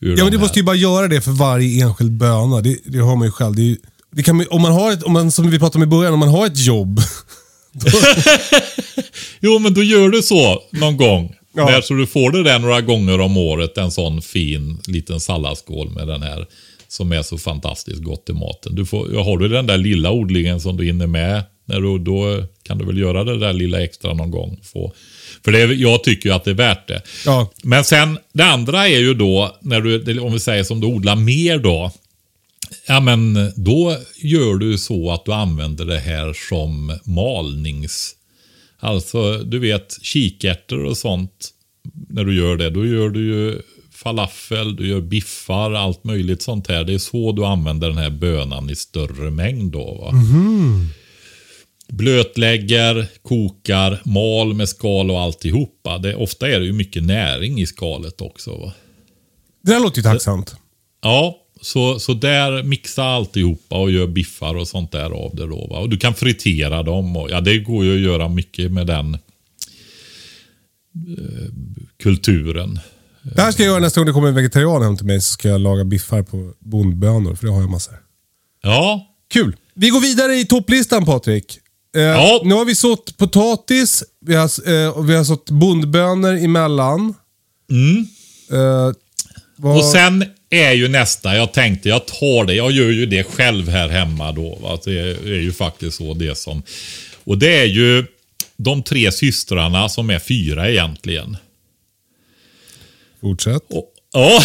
Ur Ja, men du måste ju bara göra det för varje enskild böna. Det, det har man ju själv. Det är, ju- kan, om man har ett, om man, som vi pratade om i början, om man har ett jobb. *laughs* Jo, men då gör du så någon gång. Ja. Där, så du får det där några gånger om året, en sån fin liten salladsskål med den här som är så fantastiskt gott i maten. Du får, har du den där lilla odlingen som du hinner med, när du, då kan du väl göra det där lilla extra någon gång. Få. För det, är- jag tycker ju att det är värt det. Ja. Men sen, det andra är ju då, när du, om vi säger som du odlar mer då. Ja, men då gör du så att du använder det här som malnings... Alltså, du vet, kikärtor och sånt. När du gör det, då gör du ju falafel, du gör biffar, allt möjligt sånt här. Det är så du använder den här bönan i större mängd då. Va? Blötlägger, kokar, mal med skal och alltihopa. Det, ofta är det ju mycket näring i skalet också. Va? Det där låter ju tacksamt. Ja, så, så där mixa alltihopa och gör biffar och sånt där av det då. Va? Och du kan fritera dem. Och, ja, det går ju att göra mycket med den eh, kulturen. Det här ska jag göra nästa gång det kommer en vegetarian hem till mig. Så ska jag laga biffar på bondbönor, för det har jag massor. Ja, Kul. Vi går vidare i topplistan Patrik. Eh, Ja. Nu har vi sått potatis, vi har, eh, vi har sått bondbönor emellan. Eh, vad, och sen är ju nästa, jag tänkte jag tar det, jag gör ju det själv här hemma då. Va? Det är ju faktiskt så det som... Och det är ju de tre systrarna som är fyra egentligen. Fortsätt. Och, ja.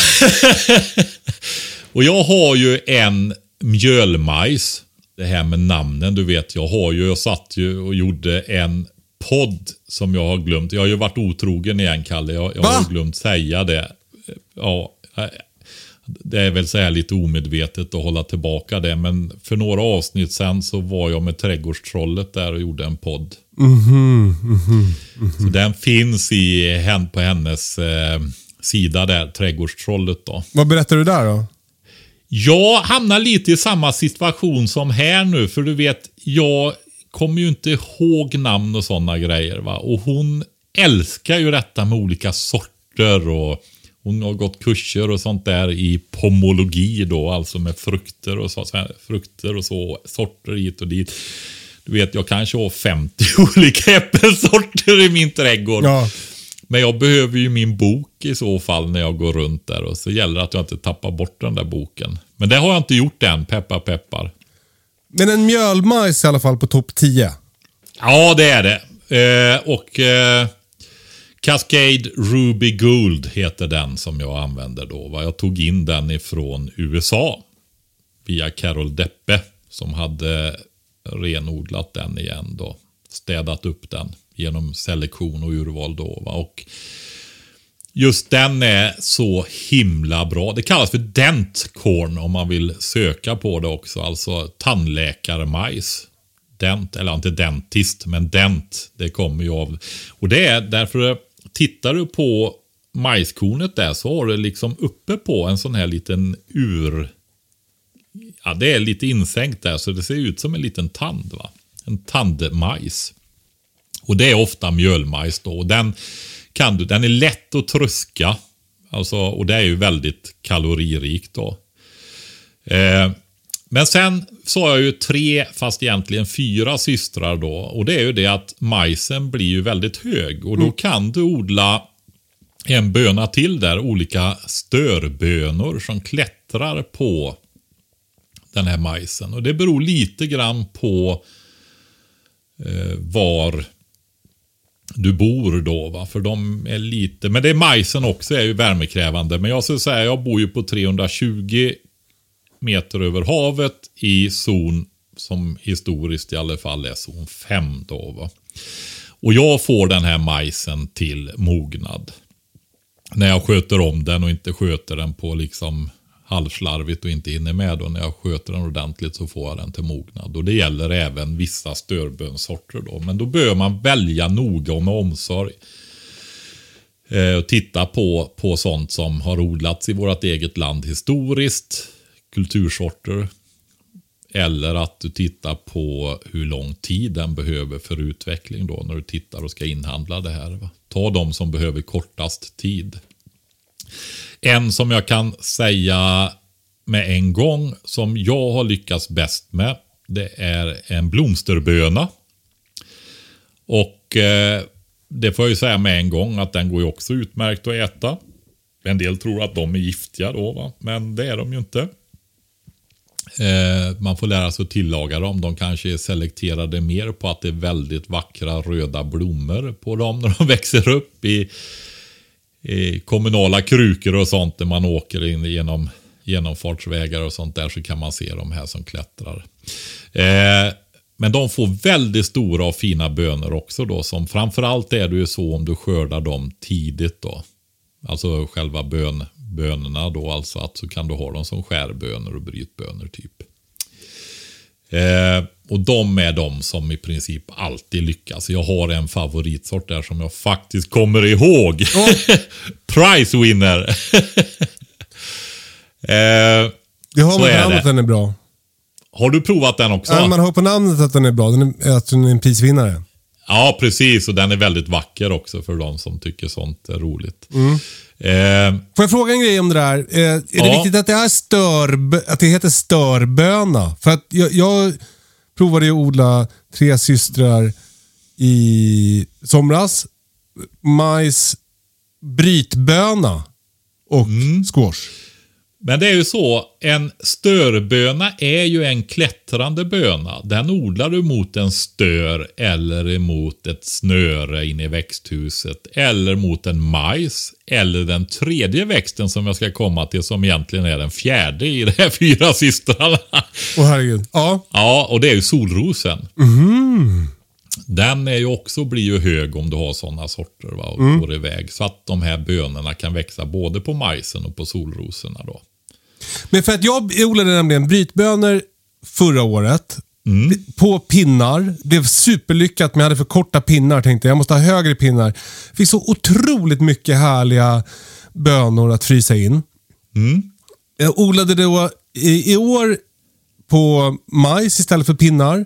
*laughs* och jag har ju en mjölmajs. Det här med namnen, du vet. Jag har ju, jag satt ju och gjorde en podd som jag har glömt. Jag har ju varit otrogen igen, Kalle. Jag, jag har glömt säga det. Ja, det är väl så här lite omedvetet att hålla tillbaka det. Men för några avsnitt sen så var jag med Trädgårdstrollet där och gjorde en podd. Så den finns i, på hennes eh, sida där, Trädgårdstrollet då. Vad berättar du där då? Jag hamnar lite i samma situation som här nu, för du vet, jag kommer ju inte ihåg namn och sådana grejer. Va? Och hon älskar ju detta med olika sorter och hon har gått kurser och sånt där i pomologi då, alltså med frukter och så, frukter och så, sorter hit och dit. Du vet, jag kanske har 50 olika äppelsorter i min trädgård Ja. Men jag behöver ju min bok i så fall när jag går runt där och så gäller det att jag inte tappar bort den där boken. Men det har jag inte gjort än, peppar peppar. Men en mjölmajs i alla fall på topp 10. Ja, det är det. Eh, och eh, Cascade Ruby Gold heter den som jag använder då. Va? Jag tog in den ifrån USA via Carol Deppe som hade renodlat den igen då. Städat upp den genom selektion och urval då. Va? Och just den är så himla bra. Det kallas för dentcorn om man vill söka på det också. Alltså tandläkarmajs. Dent, eller inte dentist, men dent. Det kommer ju av. Och det är därför, tittar du på majskornet där så har du liksom uppe på en sån här liten ur... Ja, det är lite insänkt där så det ser ut som en liten tand. va? En tandmajs. Och det är ofta mjölmajs då. Och den, kan du, den är lätt att tröska. Alltså, och det är ju väldigt kaloririkt då. Eh, men sen så har jag ju tre, fast egentligen fyra systrar då. Och det är ju det att majsen blir ju väldigt hög. Och då kan du odla en böna till där, olika störbönor som klättrar på den här majsen. Och det beror lite grann på eh, var du bor då. Va? För de är lite, men det är majsen också är ju värmekrävande. Men jag skulle säga, jag bor ju på 320 meter över havet i zon som historiskt i alla fall är zon 5 då. Va? Och jag får den här majsen till mognad. När jag sköter om den och inte sköter den på liksom halvslarvigt och inte hinner med. Och när jag sköter den ordentligt så får jag den till mognad. Och det gäller även vissa störbönsorter då. Men då bör man välja noga och med omsorg. Eh, och titta på, på sånt som har odlats i vårt eget land historiskt. Kultursorter. Eller att du tittar på hur lång tid den behöver för utveckling då när du tittar och ska inhandla det här. Va? Ta de som behöver kortast tid. En som jag kan säga med en gång som jag har lyckats bäst med. Det är en blomsterböna. Och eh, det får jag ju säga med en gång att den går ju också utmärkt att äta. En del tror att de är giftiga då, va? men det är de ju inte. Eh, man får lära sig att tillaga dem. De kanske är selekterade mer på att det är väldigt vackra röda blommor på dem när de *laughs* växer upp i i kommunala krukor och sånt där man åker in genom genomfartsvägar och sånt där så kan man se de här som klättrar. Eh, men de får väldigt stora och fina bönor också då som framförallt är det ju så om du skördar dem tidigt då. Alltså själva bön, bönorna då alltså att så kan du ha dem som skärbönor och brytbönor typ. Eh, och de är de som i princip alltid lyckas. Jag har en favoritsort där som jag faktiskt kommer ihåg. Oh. *laughs* Prize winner. *laughs* eh, det har man på namnet den är bra. Har du provat den också? Ja, man har på namnet att den är bra. Den är, att den är en prisvinnare. Ja, precis. Och den är väldigt vacker också för de som tycker sånt är roligt. Mm. Eh, Får jag fråga en grej om det där? Eh, är ja. det viktigt att det, är stör, att det heter störböna? För att jag, jag provade att odla tre systrar i somras. Majs, brytböna och mm. squash. Men det är ju så, en störböna är ju en klättrande böna. Den odlar du mot en stör eller emot ett snöre inne i växthuset. Eller mot en majs. Eller den tredje växten som jag ska komma till som egentligen är den fjärde i de här *laughs* fyra systrarna. Åh oh, herregud. Ja. Ja, och det är ju solrosen. Mm. Den är ju också, blir ju hög om du har sådana sorter va, och mm. går iväg. Så att de här bönorna kan växa både på majsen och på solrosorna. Då. Men för att jag odlade nämligen brytbönor förra året. Mm. På pinnar. Det blev superlyckat men jag hade för korta pinnar. Tänkte jag måste ha högre pinnar. Fick så otroligt mycket härliga bönor att frysa in. Mm. Jag odlade då i, i år på majs istället för pinnar.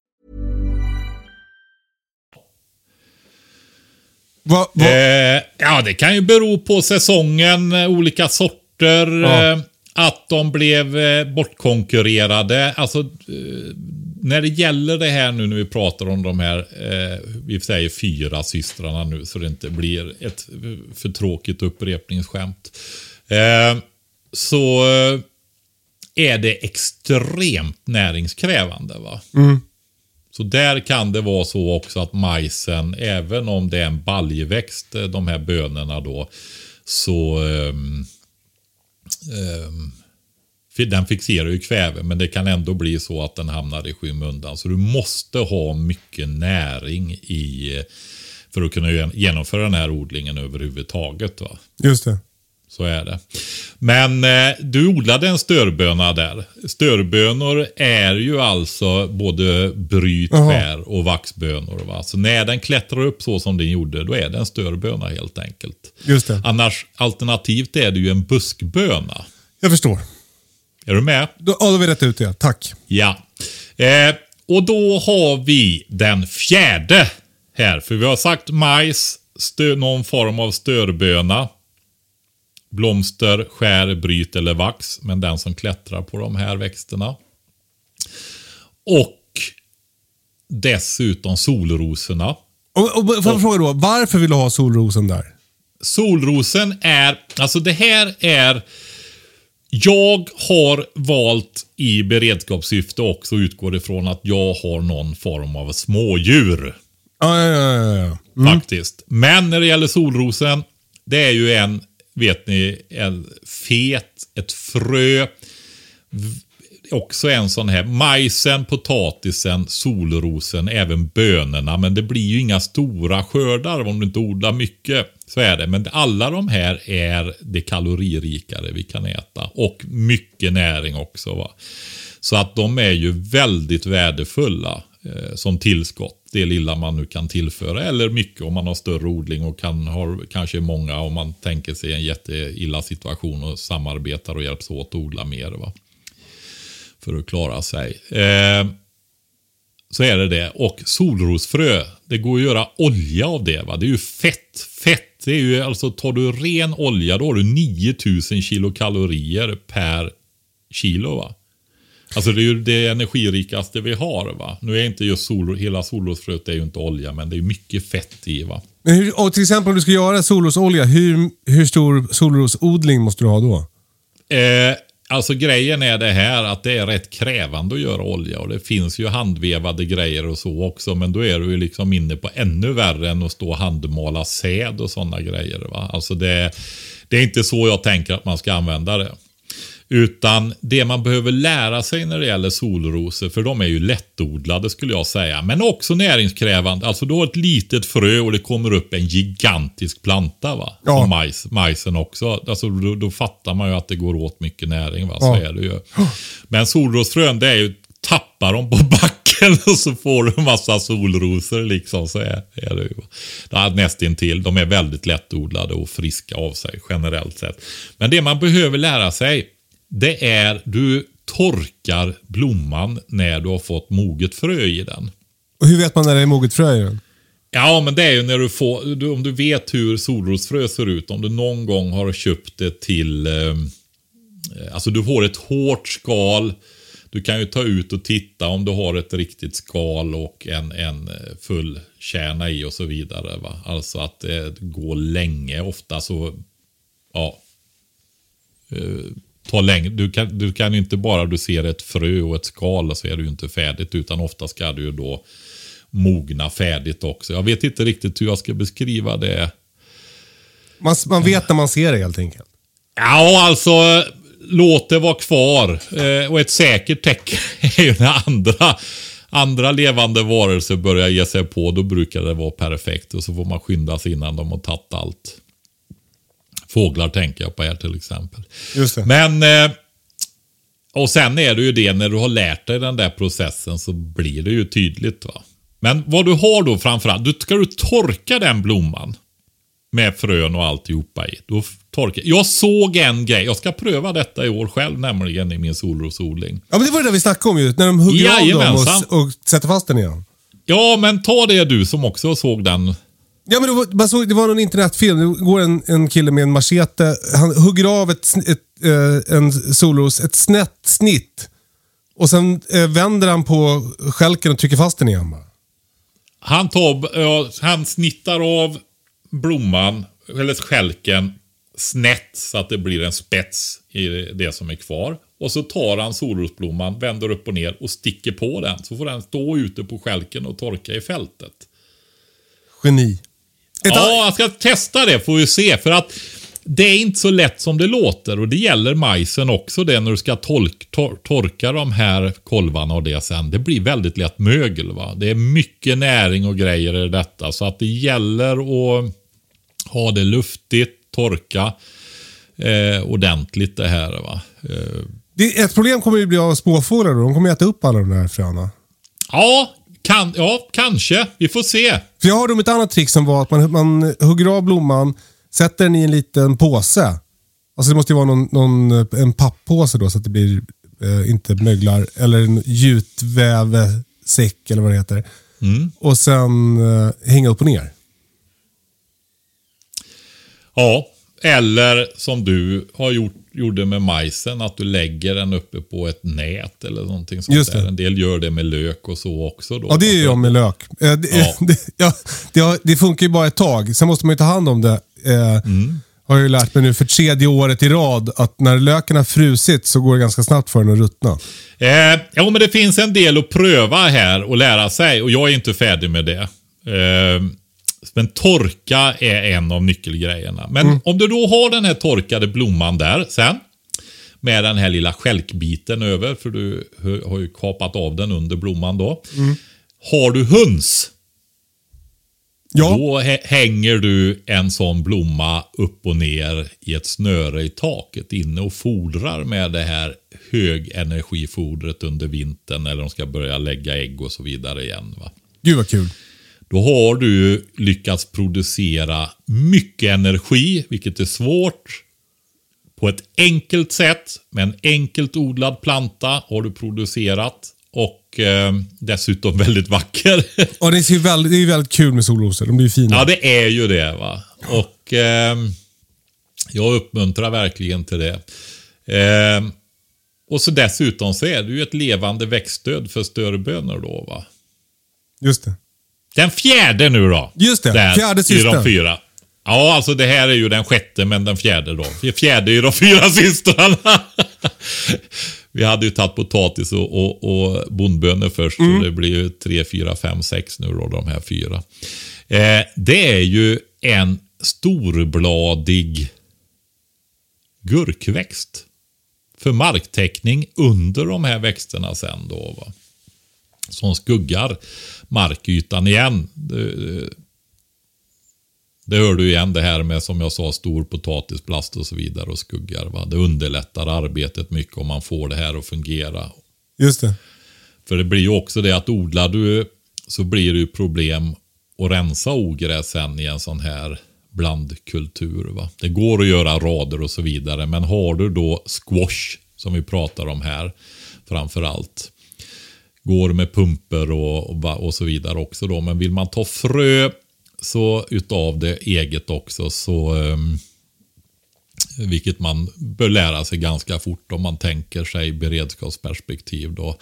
Va, va, Eh, ja, det kan ju bero på säsongen, eh, olika sorter. Ja. Eh, att de blev eh, bortkonkurrerade. Alltså, eh, när det gäller det här nu när vi pratar om de här, eh, vi säger fyra systrarna nu så det inte blir ett för tråkigt upprepningsskämt. Så är det extremt näringskrävande. va? Så där kan det vara så också att majsen, även om det är en baljväxt, eh, de här bönorna då, så um, um, den fixerar ju kväve, men det kan ändå bli så att den hamnar i skymundan. Så du måste ha mycket näring i eh, för att kunna genomföra den här odlingen överhuvudtaget. Va? just det. Så är det. Men eh, du odlade en störböna där. Störbönor är ju alltså både bryt, Jaha. skär och vaxbönor. Va? Så när den klättrar upp så som den gjorde, då är det en störböna helt enkelt. Just det. Annars, alternativt är det ju en buskböna. Jag förstår. Är du med? Då, ja, då har vi rätt ut det. Tack. Ja. Eh, och då har vi den fjärde här. För vi har sagt majs, stö, någon form av störböna. Blomster, skär, bryt eller vax. Men den som klättrar på de här växterna. Och dessutom solrosorna. Och, och, får jag fråga då, varför vill du ha solrosen där? Solrosen är, alltså det här är jag har valt i beredskapssyfte också utgår ifrån att jag har någon form av smådjur. Ja, ja, ja. ja, ja. Faktiskt. Men när det gäller solrosen, det är ju en, vet ni, en fet, ett frö. Också en sån här, majsen, potatisen, solrosen, även bönorna. Men det blir ju inga stora skördar om du inte odlar mycket. Så är det. Men alla de här är det kaloririkare vi kan äta. Och mycket näring också. Va? Så att de är ju väldigt värdefulla eh, som tillskott. Det lilla man nu kan tillföra. Eller mycket om man har större odling och kan ha kanske många om man tänker sig en jätteilla situation och samarbetar och hjälps åt att odla mer. Va? För att klara sig. Eh, så är det det. Och solrosfrö, det går att göra olja av det. Va? Det är ju fett. Fett, det är ju alltså tar du ren olja då har du 9000 kilokalorier per kilo. va. Alltså det är ju det energirikaste vi har. va. Nu är inte just sol, hela solrosfröet är ju inte olja, men det är mycket fett i. va. Men hur, och till exempel om du ska göra solrosolja, hur, hur stor solrosodling måste du ha då? Eh, alltså grejen är det här att det är rätt krävande att göra olja och det finns ju handvevade grejer och så också. Men då är du ju liksom inne på ännu värre än att stå och handmåla säd och sådana grejer. Va? Alltså det, det är inte så jag tänker att man ska använda det. Utan det man behöver lära sig när det gäller solrosor, för de är ju lättodlade skulle jag säga, men också näringskrävande. Alltså har ett litet frö och det kommer upp en gigantisk planta. va? Ja. Som majs, majsen också. Alltså, då, då fattar man ju att det går åt mycket näring. Va? Så Ja. är det ju. Men solrosfrön, det är ju tappa dem på *laughs* backen och så får du en massa solrosor. Liksom, så är, är det ju. Det är nästintill. De är väldigt lättodlade och friska av sig generellt sett. Men det man behöver lära sig, det är du torkar blomman när du har fått moget frö i den. Och hur vet man när det är moget frö i den? Ja, men det är ju när du får, du, om du vet hur solrosfrö ser ut, om du någon gång har köpt det till, eh, alltså du får ett hårt skal. Du kan ju ta ut och titta om du har ett riktigt skal och en, en eh, full kärna i och så vidare. Va? Alltså att det går länge ofta så, ja. Eh, ta länge. Du kan, du kan inte bara du ser ett frö och ett skal så är det ju inte färdigt utan ofta ska du ju då mogna färdigt också. Jag vet inte riktigt hur jag ska beskriva det. Man, man vet när man ser det helt enkelt. Ja, alltså låt det vara kvar. Eh, och ett säkert tecken *laughs* är ju när andra, andra levande varelser börjar ge sig på. Då brukar det vara perfekt. Och så får man skynda sig innan de har tagit allt. Fåglar tänker jag på här till exempel. Men... Eh, och sen är det ju det, när du har lärt dig den där processen så blir det ju tydligt. va. Men vad du har då framförallt, du, ska du torka den blomman med frön och alltihopa i. Då torkar. Jag såg en grej, jag ska pröva detta i år själv nämligen i min solrosodling. Ja, men det var det där vi snackade om ju. När de hugger av dem och, och sätter fast den igen. Ja, men ta det du som också såg den. Ja, men det var, man såg, det var någon internetfilm. Det går en, en kille med en machete. Han hugger av ett, ett, eh, en solros, ett snett snitt. Och sen eh, vänder han på skälken och trycker fast den igen. bara. Han, tar, ja, han snittar av blomman, eller skälken, snett så att det blir en spets i det som är kvar. Och så tar han solrosblomman, vänder upp och ner och sticker på den. Så får den stå ute på skälken och torka i fältet. Geni. Ett Ja, jag ska testa det får vi se. För att det är inte så lätt som det låter och det gäller majsen också det när du ska tolk, tor torka de här kolvarna och det sen. Det blir väldigt lätt mögel. Va? Det är mycket näring och grejer i detta så att det gäller att ha det luftigt, torka eh, ordentligt det här. Va? Eh, Det, ett problem kommer ju bli av småfåglar då. De kommer äta upp alla de där fröna. ja, kan, ja, kanske. Vi får se. För jag hörde om ett annat trick som var att man, man hugger av blomman, sätter den i en liten påse. Alltså det måste ju vara någon, någon, en papppåse då så att det blir eh, inte möglar. Eller en gjutvävsäck eller vad det heter. Och sen eh, hänga upp och ner. Ja, eller som du har gjort, gjorde med majsen, att du lägger den uppe på ett nät eller någonting sånt Just det. där. En del gör det med lök och så också. Då. Ja, det är jag med lök. Eh, det, Ja. *laughs* det, ja, det, funkar ju bara ett tag. Sen måste man ju ta hand om det. Eh, Har jag ju lärt mig nu för tredje året i rad att när löken har frusit så går det ganska snabbt för den att ruttna. Eh, ja, men det finns en del att pröva här och lära sig och jag är inte färdig med det. Eh, men torka är en av nyckelgrejerna. Men om du då har den här torkade blomman där sen. Med den här lilla skälkbiten över, för du har ju kapat av den under blomman då. Har du höns, Ja, Då hä- hänger du en sån blomma upp och ner i ett snöre i taket inne och fodrar med det här högenergifodret under vintern när de ska börja lägga ägg och så vidare igen. Va? gud vad kul. Då har du lyckats producera mycket energi, vilket är svårt. På ett enkelt sätt, med en enkelt odlad planta har du producerat. Och eh, dessutom *laughs* väldigt vacker. Ja, det, ju väldigt, det är väldigt kul med solrosor. De blir ju fina. Ja, det är ju det. va. Och ehm, jag uppmuntrar verkligen till det. Ehm, och så dessutom så är det ju ett levande växtstöd för störbönor då. va. Just det. Den fjärde nu då. Just det, Där, fjärde I systern. de fyra. Ja, alltså det här är ju den sjätte, men den fjärde då. Fjärde är de fyra *laughs* systrarna. Vi hade ju tagit potatis och, och, och bondbönor först, Mm. så det blir ju tre, fyra, fem, sex nu då, de här fyra. Eh, det är ju en storbladig gurkväxt. För marktäckning under de här växterna sen då. Va? Som skuggar markytan igen. Det, det hör du igen det här med som jag sa stor potatisplast och så vidare och skuggar. Va? Det underlättar arbetet mycket om man får det här att fungera. Just det. För det blir ju också det att odlar du så blir det ju problem att rensa ogräs sen i en sån här blandkultur. Va? Det går att göra rader och så vidare. Men har du då squash som vi pratar om här framför allt. Går med pumper och, och, och så vidare också då. Men vill man ta frö så utav det eget också så ehm, Vilket man bör lära sig ganska fort om man tänker sig beredskapsperspektiv. Då.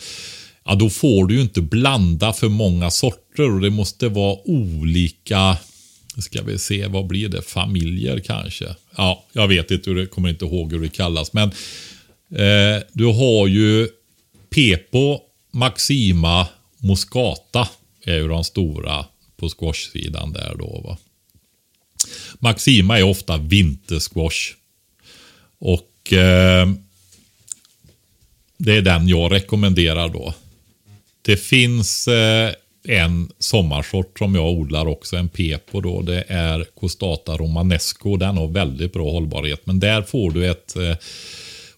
Ja, då får du ju inte blanda för många sorter och det måste vara olika ska vi se, vad blir det? Familjer kanske? Ja, jag vet inte, hur det, kommer inte ihåg hur det kallas. Men eh, du har ju Pepo, Maxima, Moscata är ju de stora på squash-sidan där då. Va? Maxima är ofta vintersquash. Och eh, det är den jag rekommenderar då. Det finns eh, en sommarsort som jag odlar också, en pepo då. Det är Costata Romanesco. Den har väldigt bra hållbarhet. Men där får du ett eh,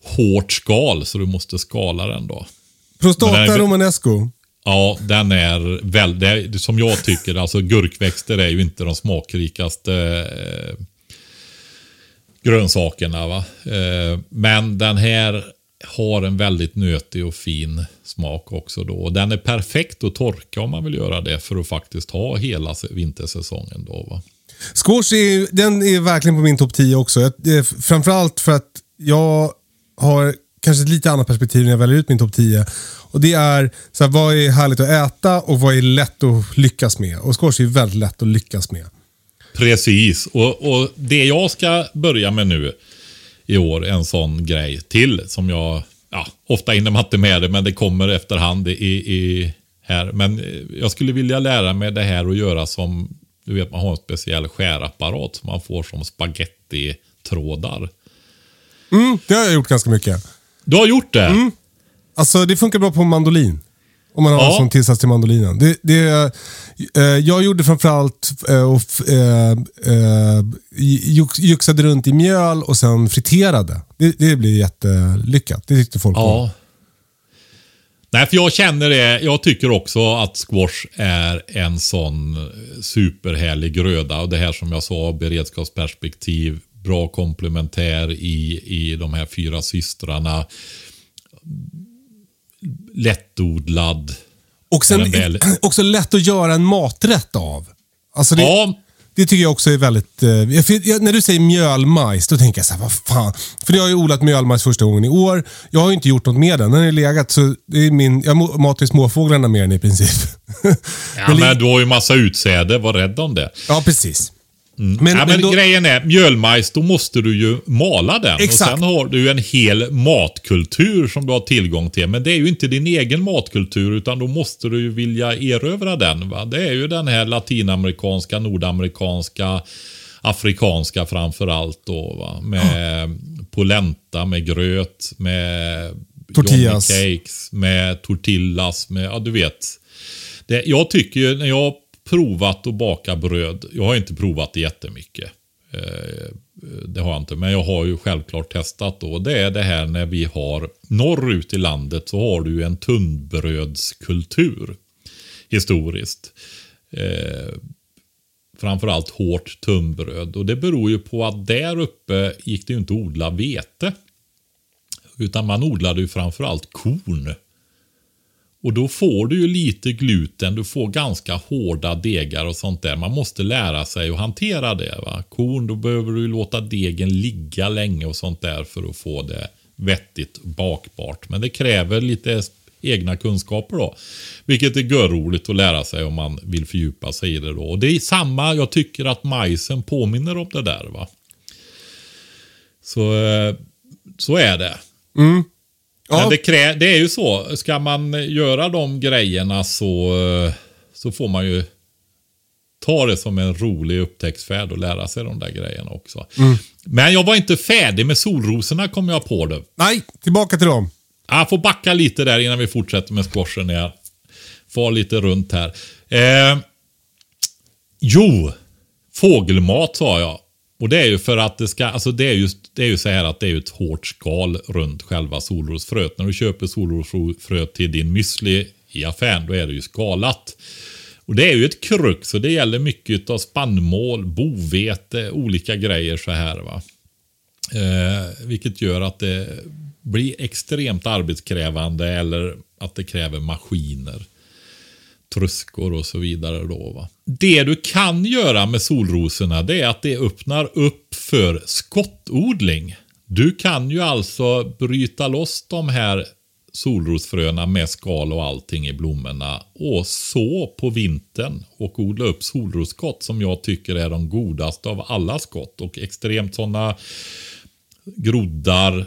hårt skal så du måste skala den då. Prostata Romanesco? Ja, den är väldigt, som jag tycker, alltså gurkväxter är ju inte de smakrikaste eh, grönsakerna. Va? Eh, men den här har en väldigt nötig och fin smak också då. Och den är perfekt att torka om man vill göra det för att faktiskt ha hela vintersäsongen då. Va? Squash är, den är verkligen på min topp 10 också. framförallt för att jag har kanske ett lite annat perspektiv när jag väljer ut min topp 10. Och Det är så här, vad är härligt att äta och vad är lätt att lyckas med. Och squash är väldigt lätt att lyckas med. Precis, och, och det jag ska börja med nu i år, en sån grej till som jag, ja, ofta hinner man inte med det, men det kommer efterhand i, i här. Men jag skulle vilja lära mig det här och göra som, du vet man har en speciell skärapparat som man får som spagettitrådar. Mm, det har jag gjort ganska mycket. Du har gjort det? Mm. Alltså det funkar bra på mandolin. Om man har ja. en sån tillsats till mandolinen. Det, det, eh, jag gjorde framförallt eh, och eh, eh, juxade runt i mjöl och sen friterade. Det, det blev jättelyckat. Det tyckte folk ja. om. Nej, för jag känner det. Jag tycker också att squash är en sån superhärlig gröda. Och det här som jag sa, beredskapsperspektiv, bra komplementär i, i de här fyra systrarna lättodlad. Och sen väl... *clears throat* också lätt att göra en maträtt av. Alltså det, ja. det tycker jag också är väldigt... Eh, jag, när du säger mjölmajs, då tänker jag så här, vad fan. För jag har ju odlat mjölmajs första gången i år. Jag har ju inte gjort något med den. Den har legat, så det är min, jag matar småfåglarna med den i princip. *laughs* ja, men du har ju massa utsäde. Var rädd om det. Ja, precis. Mm. Men, ja, men, då... grejen är, mjölmajs, då måste du ju mala den. Exakt. Och sen har du en hel matkultur som du har tillgång till. Men det är ju inte din egen matkultur, utan då måste du ju vilja erövra den. Va? Det är ju den här latinamerikanska, nordamerikanska, afrikanska framförallt då. Va? Med oh. polenta, med gröt, med Tortillas. cakes, med tortillas, med, ja du vet. Det, jag tycker ju, när jag provat att baka bröd. Jag har inte provat det jättemycket. Eh, det har jag inte, men jag har ju självklart testat då. Det är det här när vi har norrut i landet så har du en tunnbrödskultur historiskt. Eh, framförallt hårt tunnbröd och det beror ju på att där uppe gick det ju inte att odla vete. Utan man odlade ju framförallt korn. Och då får du ju lite gluten, du får ganska hårda degar och sånt där. Man måste lära sig att hantera det. Va? Korn, då behöver du låta degen ligga länge och sånt där för att få det vettigt bakbart. Men det kräver lite egna kunskaper då. Vilket är görroligt att lära sig om man vill fördjupa sig i det då. Och det är samma, jag tycker att majsen påminner om det där. va. Så, eh, så är det. Mm. Ja. Men det, krä, det är ju så. Ska man göra de grejerna så, så får man ju ta det som en rolig upptäcktsfärd och lära sig de där grejerna också. Mm. Men jag var inte färdig med solrosorna kom jag på det. Nej, tillbaka till dem. Jag får backa lite där innan vi fortsätter med squashen. Jag far lite runt här. Eh, jo, fågelmat sa jag. Och det är ju för att det ska, alltså det är ju, det är ju så här att det är ett hårt skal runt själva solrosfröet. När du köper solrosfrö till din müsli i affären, då är det ju skalat. Och det är ju ett krux, så det gäller mycket av spannmål, bovete, olika grejer så här va. Eh, vilket gör att det blir extremt arbetskrävande eller att det kräver maskiner tröskor och så vidare. Då, va? Det du kan göra med solrosorna det är att det öppnar upp för skottodling. Du kan ju alltså bryta loss de här solrosfröna med skal och allting i blommorna och så på vintern och odla upp solrosskott som jag tycker är de godaste av alla skott och extremt sådana groddar,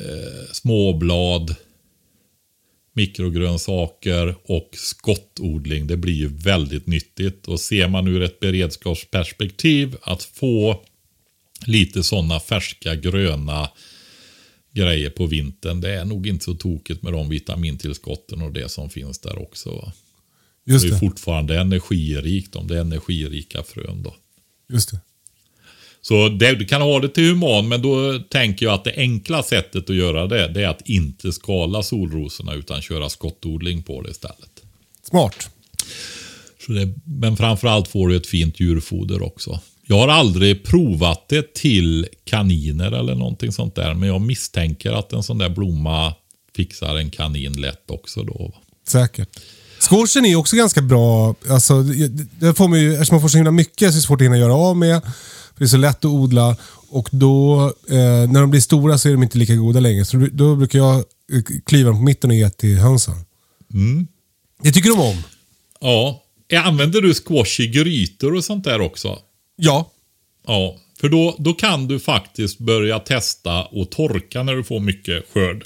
eh, småblad, mikrogrönsaker och skottodling. Det blir ju väldigt nyttigt och ser man ur ett beredskapsperspektiv att få lite sådana färska gröna grejer på vintern. Det är nog inte så tokigt med de vitamintillskotten och det som finns där också. Va? Just det är det. fortfarande energirikt om det är energirika frön då. Just det. Så det, du kan ha det till human, men då tänker jag att det enkla sättet att göra det, det är att inte skala solrosorna utan köra skottodling på det istället. Smart. Så det, men framförallt får du ett fint djurfoder också. Jag har aldrig provat det till kaniner eller någonting sånt där, men jag misstänker att en sån där blomma fixar en kanin lätt också då. Säkert. Squashen är också ganska bra. Alltså, det- det får man ju, eftersom man får så himla mycket så är det svårt att hinna göra av med. För det är så lätt att odla. Och då, eh, när de blir stora så är de inte lika goda längre. Så då, brukar jag eh, klyva dem på mitten och ge till hönsen. Det tycker de om. Ja, använder du squash i grytor och sånt där också? Ja. Ja, för då, då kan du faktiskt börja testa och torka när du får mycket skörd.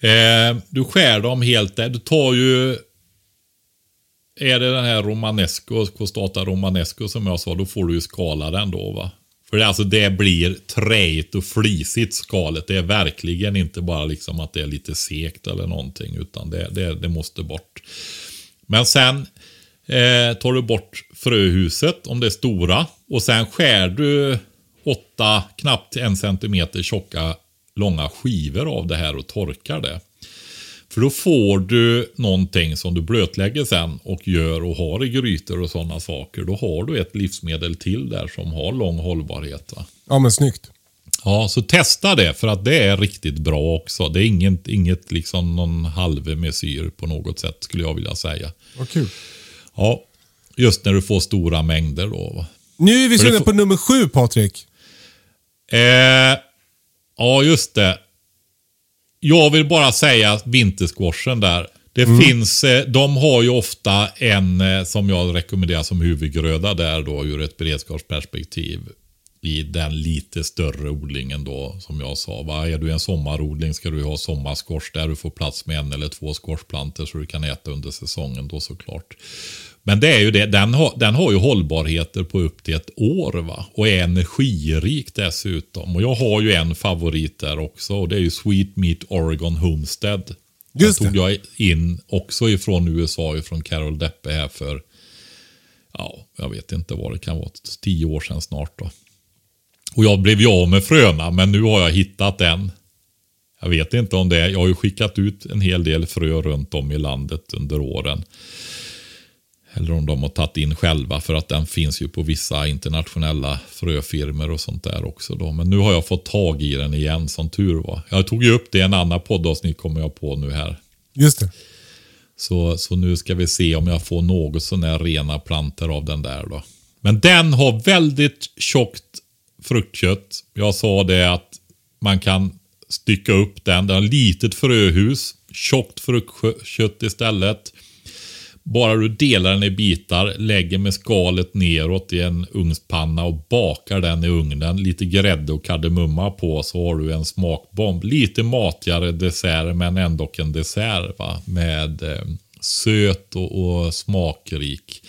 Eh, du skär dem helt där. Du tar ju... Är det den här romanesco, costata romanesco som jag sa, då får du ju skala den då va. För det, alltså, det blir träigt och flisigt skalet. Det är verkligen inte bara liksom att det är lite sekt eller någonting. Utan det, det, det måste bort. Men sen eh, tar du bort fröhuset om det är stora. Och sen skär du åtta, knappt en centimeter tjocka långa skivor av det här och torkar det. För då får du någonting som du blötlägger sen och gör och har i grytor och sådana saker. Då har du ett livsmedel till där som har lång hållbarhet. Va? Ja, men snyggt. Ja, så testa det för att det är riktigt bra också. Det är inget, inget liksom någon halvmesyr på något sätt skulle jag vilja säga. Vad kul. Ja, just när du får stora mängder då. va. Nu är vi sugna får- på nummer sju, Patrik. Eh, ja, just det. Jag vill bara säga vintersquashen där. Det finns, eh, de har ju ofta en eh, som jag rekommenderar som huvudgröda där då ur ett beredskapsperspektiv. I den lite större odlingen då som jag sa. Va? Är du en sommarodling ska du ha sommarsquash där du får plats med en eller två squashplantor så du kan äta under säsongen då såklart. Men det är ju det, den har, den har ju hållbarheter på upp till ett år va? och är energirik dessutom. Och jag har ju en favorit där också och det är ju Sweet Meat Oregon Homestead. Just den tog jag in också ifrån USA, ifrån Carol Deppe här för, ja, jag vet inte vad det kan vara, tio år sedan snart då. Och jag blev ju av med fröna, men nu har jag hittat en. Jag vet inte om det är, jag har ju skickat ut en hel del frö runt om i landet under åren. Eller om de har tagit in själva för att den finns ju på vissa internationella fröfirmor och sånt där också. Då. Men nu har jag fått tag i den igen som tur var. Jag tog ju upp det i en annan poddavsnitt kommer jag på nu här. Just det. Så, så nu ska vi se om jag får något sån här rena planter av den där då. Men den har väldigt tjockt fruktkött. Jag sa det att man kan stycka upp den. Den har litet fröhus, tjockt fruktkött istället. Bara du delar den i bitar, lägger med skalet neråt i en ugnspanna och bakar den i ugnen. Lite grädde och kardemumma på så har du en smakbomb. Lite matigare dessert men ändå en dessert va? med eh, söt och, och smakrik.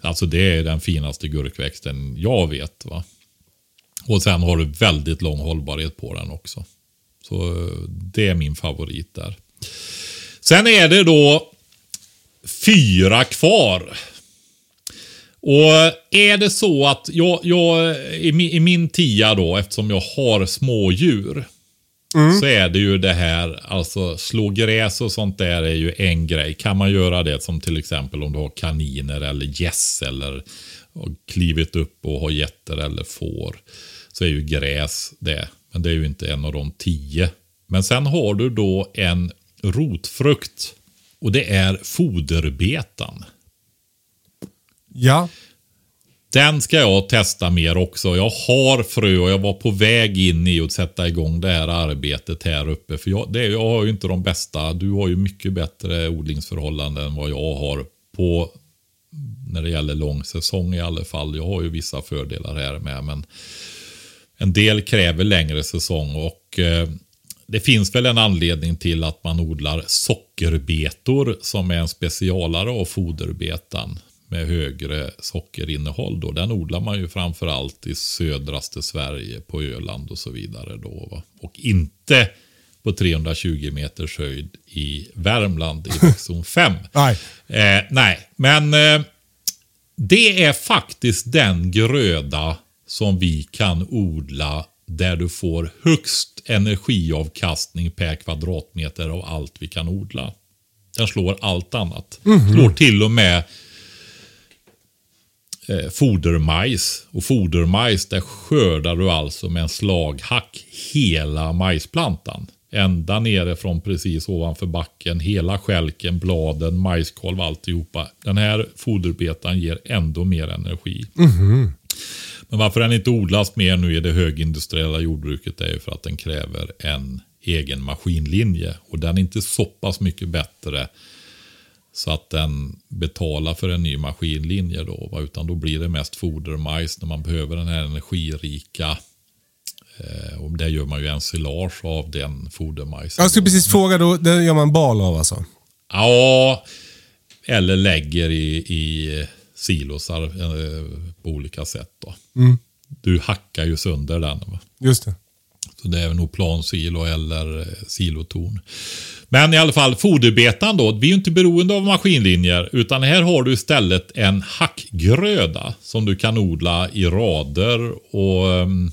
Alltså det är den finaste gurkväxten jag vet. va. Och sen har du väldigt lång hållbarhet på den också. Så eh, det är min favorit där. Sen är det då fyra kvar. Och är det så att jag, jag i, min, i min tia då, eftersom jag har smådjur. Så är det ju det här, alltså slå gräs och sånt där är ju en grej. Kan man göra det som till exempel om du har kaniner eller gäss eller har klivit upp och har getter eller får. Så är ju gräs det. Men det är ju inte en av de tio. Men sen har du då en rotfrukt. Och det är foderbetan. Ja. Den ska jag testa mer också. Jag har frö och jag var på väg in i att sätta igång det här arbetet här uppe. För jag, det, jag har ju inte de bästa. Du har ju mycket bättre odlingsförhållanden än vad jag har på när det gäller lång säsong i alla fall. Jag har ju vissa fördelar här med. Men en del kräver längre säsong och eh, det finns väl en anledning till att man odlar sockerbetor som är en specialare av foderbetan med högre sockerinnehåll. Då. Den odlar man ju framförallt i södraste Sverige, på Öland och så vidare. Då, va? Och inte på 320 meters höjd i Värmland i zon 5. *laughs* Nej. Eh, nej, men eh, det är faktiskt den gröda som vi kan odla där du får högst energiavkastning per kvadratmeter av allt vi kan odla. Den slår allt annat. Slår till och med eh, fodermajs. Och fodermajs, där skördar du alltså med en slaghack hela majsplantan. Ända nere från precis ovanför backen, hela skälken, bladen, majskolv, alltihopa. Den här foderbetan ger ändå mer energi. Men varför den inte odlas mer nu i det högindustriella jordbruket är ju för att den kräver en egen maskinlinje. Och den är inte så pass mycket bättre så att den betalar för en ny maskinlinje då. va, Utan då blir det mest fodermajs när man behöver den här energirika. Eh, och där gör man ju ensilage av den fodermajsen. Jag skulle precis fråga, då, det gör man bal av alltså? Ja, eller lägger i, i silosar eh, på olika sätt. Då. Du hackar ju sönder den. Va? Just det. Så det är nog plansilo eller eh, silotorn. Men i alla fall foderbetan då. Vi är ju inte beroende av maskinlinjer. Utan här har du istället en hackgröda. Som du kan odla i rader och ehm,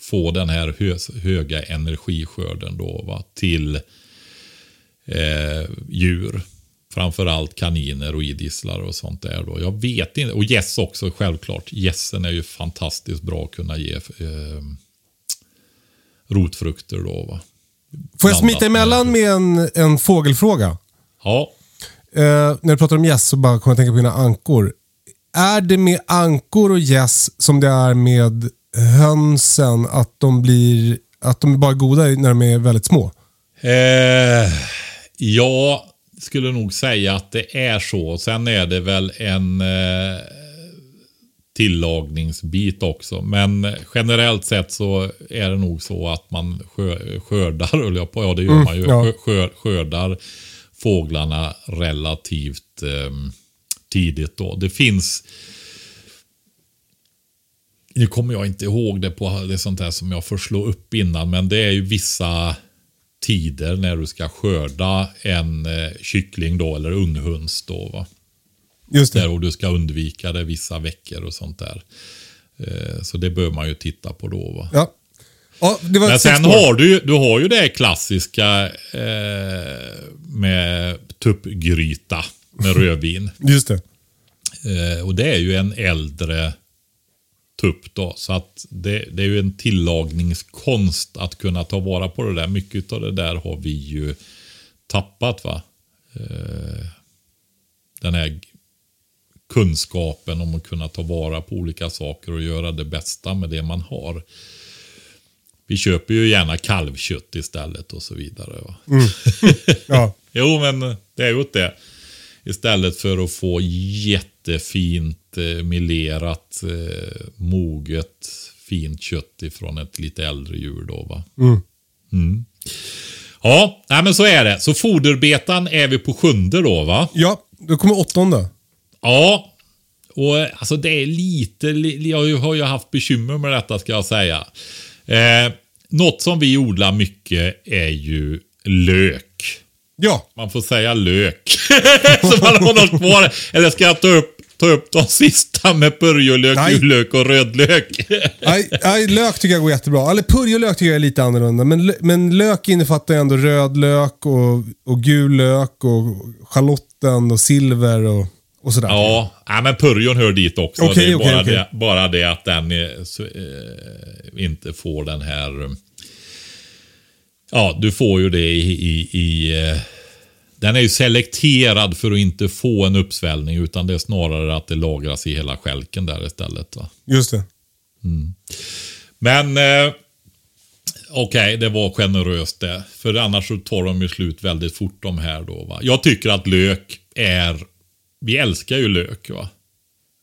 få den här hö höga energiskörden då va, till eh, djur. Framförallt kaniner och idisslar och sånt där. Då. Jag vet inte. Och gäss också självklart. Gässen är ju fantastiskt bra att kunna ge eh, rotfrukter då. Va? Får jag smita emellan med en, en fågelfråga? Ja, Eh, när du pratar om gäss så bara kommer jag tänka på dina ankor. Är det med ankor och gäss som det är med hönsen att de blir att de är bara goda när de är väldigt små? Eh, jag skulle nog säga att det är så. Sen är det väl en eh, tillagningsbit också. Men generellt sett så är det nog så att man skö, skördar, *laughs* höll jag på, ja det gör man ju, ja. skö, skö, skördar fåglarna relativt eh, tidigt då. Det finns nu kommer jag inte ihåg det på det är sånt här som jag får slå upp innan, men det är ju vissa tider när du ska skörda en eh, kyckling då, eller unghöns då. Va? Just det. Där och du ska undvika det vissa veckor och sånt där. Eh, så det bör man ju titta på då. Va? Ja. Ja, Men sen år. har du, du har ju det klassiska eh, med tuppgryta med *laughs* rödvin. Just det. Eh, och det är ju en äldre tupp då. Så att det, det är ju en tillagningskonst att kunna ta vara på det där. Mycket av det där har vi ju tappat va. Eh, den här kunskapen om att kunna ta vara på olika saker och göra det bästa med det man har. Vi köper ju gärna kalvkött istället och så vidare. Va? *laughs* Ja. Jo, men det är ju det. Istället för att få jättefint eh, melerat, eh, moget, fint kött ifrån ett lite äldre djur då va. Mm. Ja, nej, men så är det. Så foderbetan är vi på sjunde då va. ja, då kommer åttonde. Ja, och eh, alltså det är lite, li- jag har ju haft bekymmer med detta ska jag säga. Eh, något som vi odlar mycket är ju lök. Ja, Man får säga lök. *laughs* så man har något kvar. Eller ska jag ta upp, ta upp de *laughs* sista med purjolök, Nej. gulök och rödlök? nej, nej, lök tycker jag går jättebra. Eller purjolök tycker jag är lite annorlunda. Men, men lök innefattar ju ändå röd lök och, och gul lök och schalotten och silver och, och sådär. ja, nej, men purjon hör dit också. Okej, det är okej, bara, okej. Det, bara det att den är, så, eh, inte får den här... Ja, du får ju det i, i, i eh, den är ju selekterad för att inte få en uppsvällning utan det är snarare att det lagras i hela skälken där istället. Va? Just det. Men eh, okej, det var generöst det. För annars så tar de ju slut väldigt fort de här då. Va? Jag tycker att lök är... Vi älskar ju lök va.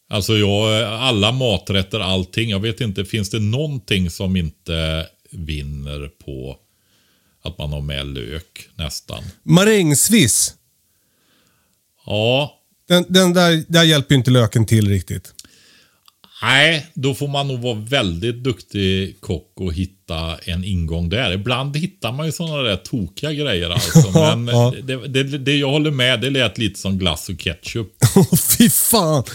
Alltså jag, alla maträtter, allting. Jag vet inte, finns det någonting som inte vinner på att man har med lök nästan? Marängsviss. Ja, Den, den där, där hjälper ju inte löken till riktigt. Nej, då får man nog vara väldigt duktig kock och hitta en ingång där. Ibland hittar man ju sådana där tokiga grejer alltså. *laughs* Men Ja. det, det, det jag håller med, det lät lite som glass och ketchup. *laughs* Åh, fy fan. *laughs*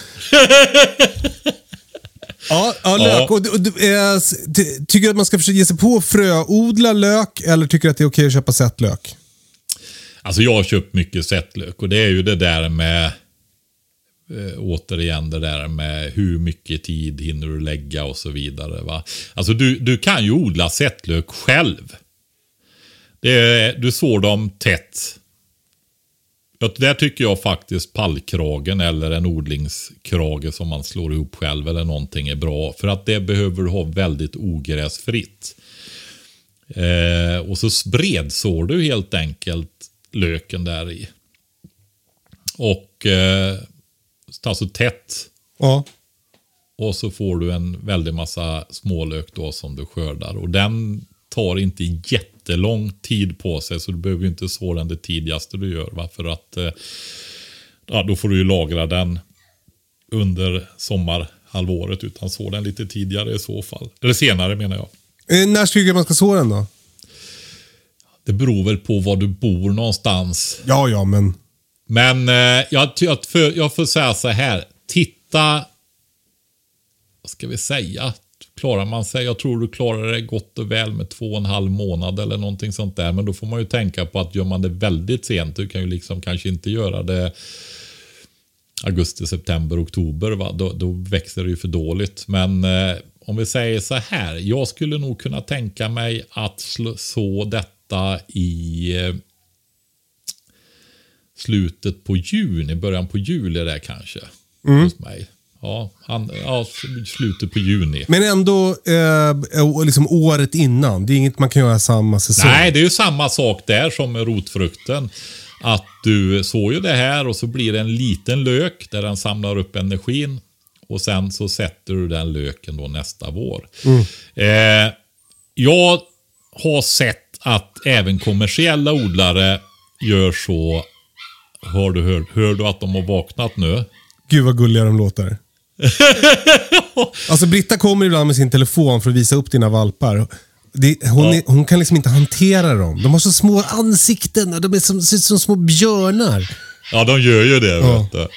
ja, ja, lök. Och, du- och, s- ty- tycker du att man ska försöka ge sig på att fröodla lök eller tycker du att det är okej att köpa sett lök? Alltså jag har köpt mycket sättlök och det är ju det där med eh, återigen det där med hur mycket tid hinner du lägga och så vidare. Va? Alltså du, du kan ju odla sättlök själv. Det du sår dem tätt. Ja, Där tycker jag faktiskt pallkragen eller en odlingskrage som man slår ihop själv eller någonting är bra. För att det behöver du ha väldigt ogräsfritt. Eh, och så bredsår du helt enkelt löken där i. Och eh, alltså tätt. Ja. Och så får du en väldig massa smålök då som du skördar. Och den tar inte jättelång tid på sig så du behöver ju inte så den det tidigaste du gör. Va? För att eh, ja, då får du ju lagra den under sommarhalvåret utan så den lite tidigare i så fall. Eller senare menar jag. Eh, när tycker du man ska så den då? Det beror väl på var du bor någonstans. Ja, ja, men... Men eh, jag, jag, jag får säga så här. Titta. Vad ska vi säga? Klarar man sig? Jag tror du klarar det gott och väl med två och en halv månad eller någonting sånt där. Men då får man ju tänka på att gör man det väldigt sent. Du kan ju liksom kanske inte göra det augusti, september, oktober. Va? Då, då växer det ju för dåligt. Men eh, om vi säger så här. Jag skulle nog kunna tänka mig att slå, så detta i eh, slutet på juni, början på juli där kanske. Hos mig. Ja, han, ja, slutet på juni. Men ändå eh, liksom året innan. Det är inget man kan göra samma säsong. Nej, det är ju samma sak där som med rotfrukten. Att du sår ju det här och så blir det en liten lök där den samlar upp energin. Och sen så sätter du den löken då nästa vår. Eh, jag har sett att även kommersiella odlare gör så. Har du hört, hör du att de har vaknat nu? Gud vad gulliga de låter. *laughs* alltså Britta kommer ibland med sin telefon för att visa upp dina valpar. Det, hon, är, hon kan liksom inte hantera dem. De har så små ansikten och de är som, ser ut som små björnar. Ja, de gör ju det. Ja. Vet du.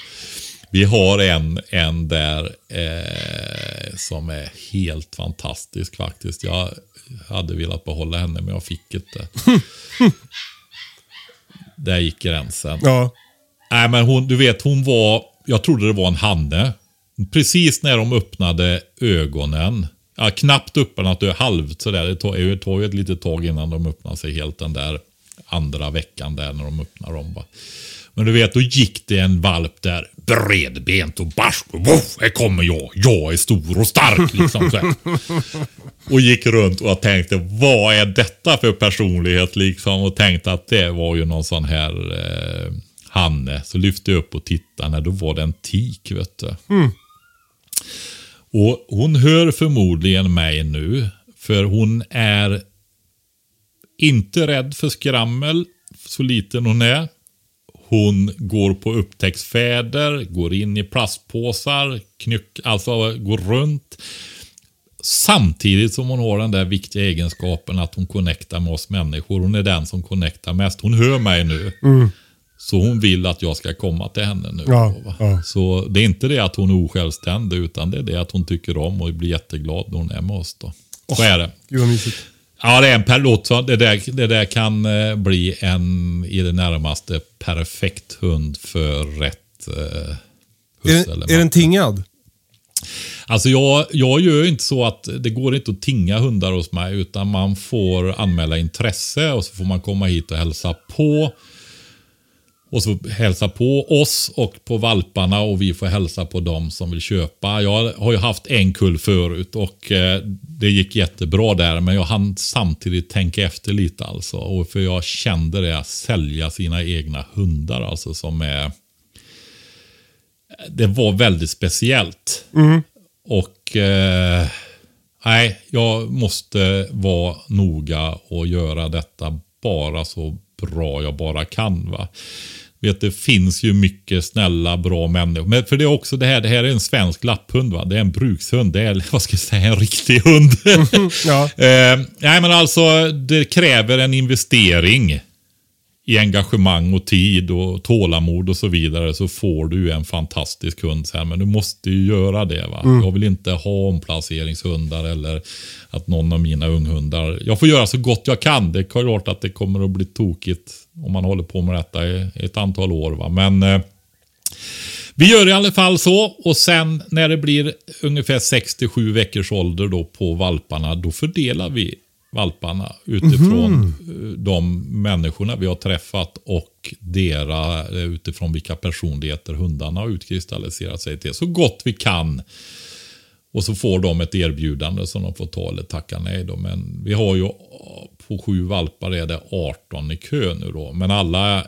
Vi har en, en där eh, som är helt fantastisk faktiskt. Jag hade velat behålla henne men jag fick inte. *laughs* där gick gränsen. Ja. Nej, men hon, du vet, hon var, jag trodde det var en hanne. Precis när de öppnade ögonen, ja, knappt öppnat, halvt sådär. Det tar, det tar ju ett litet tag innan de öppnar sig helt den där andra veckan där när de öppnar dem. Va? Men du vet, då gick det en valp där, bredbent och barsk. här kommer jag. Jag är stor och stark. Liksom, så här. Och gick runt och jag tänkte, vad är detta för personlighet? Liksom, och tänkte att det var ju någon sån här eh, Hanne. Så lyfte jag upp och tittade, då var det en tik. Vet du. Mm. Och hon hör förmodligen mig nu. För hon är inte rädd för skrammel, så liten hon är. Hon går på upptäcktsfärder, går in i plastpåsar, knyck, alltså går runt. Samtidigt som hon har den där viktiga egenskapen att hon connectar med oss människor. Hon är den som connectar mest. Hon hör mig nu. Mm. Så hon vill att jag ska komma till henne nu. Ja, då, ja. Så det är inte det att hon är osjälvständig utan det är det att hon tycker om och blir jätteglad när hon är med oss. Då. Så är det. Gud vad mysigt. Ja, det är en per låt. Så det, där, det där kan eh, bli en i det närmaste perfekt hund för rätt eh, Är, den- eller är den tingad? Alltså jag, jag gör inte så att det går inte att tinga hundar hos mig utan man får anmäla intresse och så får man komma hit och hälsa på. Och så hälsa på oss och på valparna och vi får hälsa på dem som vill köpa. Jag har ju haft en kull förut och eh, det gick jättebra där. Men jag hann samtidigt tänka efter lite alltså. Och för jag kände det, att sälja sina egna hundar alltså som är... Det var väldigt speciellt. Och... Eh, nej, jag måste vara noga och göra detta bara så bra jag bara kan. va. Vet, det finns ju mycket snälla, bra människor. Men för det är också det här, det här är en svensk lapphund va. Det är en brukshund. Det är, *laughs* vad ska jag säga, en riktig hund. *laughs* Ja. eh, nej men alltså, det kräver en investering i engagemang och tid och tålamod och så vidare så får du en fantastisk hund sen. Men du måste ju göra det. va. Jag vill inte ha omplaceringshundar eller att någon av mina unghundar... Jag får göra så gott jag kan. Det är klart att det kommer att bli tokigt om man håller på med detta i ett antal år. Va? Men eh, vi gör i alla fall så och sen när det blir ungefär 67 veckors ålder då på valparna, då fördelar vi valparna utifrån eh, de människorna vi har träffat och dera, eh, utifrån vilka personligheter hundarna har utkristalliserat sig till. Så gott vi kan. Och så får de ett erbjudande som de får ta eller tacka nej då. Men vi har ju på sju valpar är det 18 i kö nu då. Men alla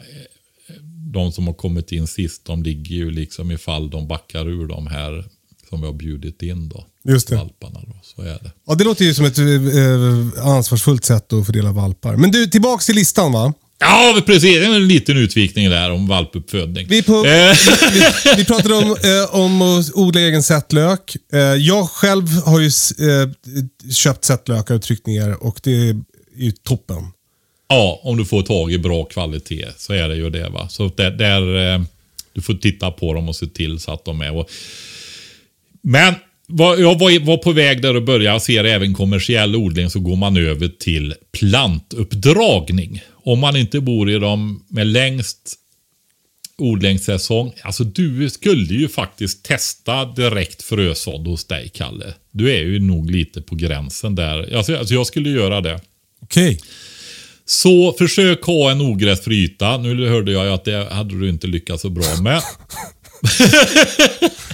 de som har kommit in sist, de ligger ju liksom ifall de backar ur de här som vi har bjudit in då. Just det. Valparna då, så är det. Ja, det låter ju som ett eh, ansvarsfullt sätt att fördela valpar. Men du, tillbaks till listan va? Ja, precis. En liten utvikning där om valpuppfödning. Vi, på, Eh, vi, vi pratade om, eh, om att odla egen sättlök. Eh, jag själv har ju eh, köpt sättlökar och tryckt ner och det är ju toppen. ja, om du får tag i bra kvalitet så är det ju det. va. Så där, där eh, Du får titta på dem och se till så att de är. Och, men jag var, var på väg där och började se även kommersiell odling så går man över till plantuppdragning. Om man inte bor i de med längst odlingssäsong. Alltså du skulle ju faktiskt testa direkt frösådd hos dig Kalle. Du är ju nog lite på gränsen där. Alltså, alltså jag skulle göra det. Okej. Så försök ha en ogräsfri yta. Nu hörde jag ju att det hade du inte lyckats så bra med. *laughs*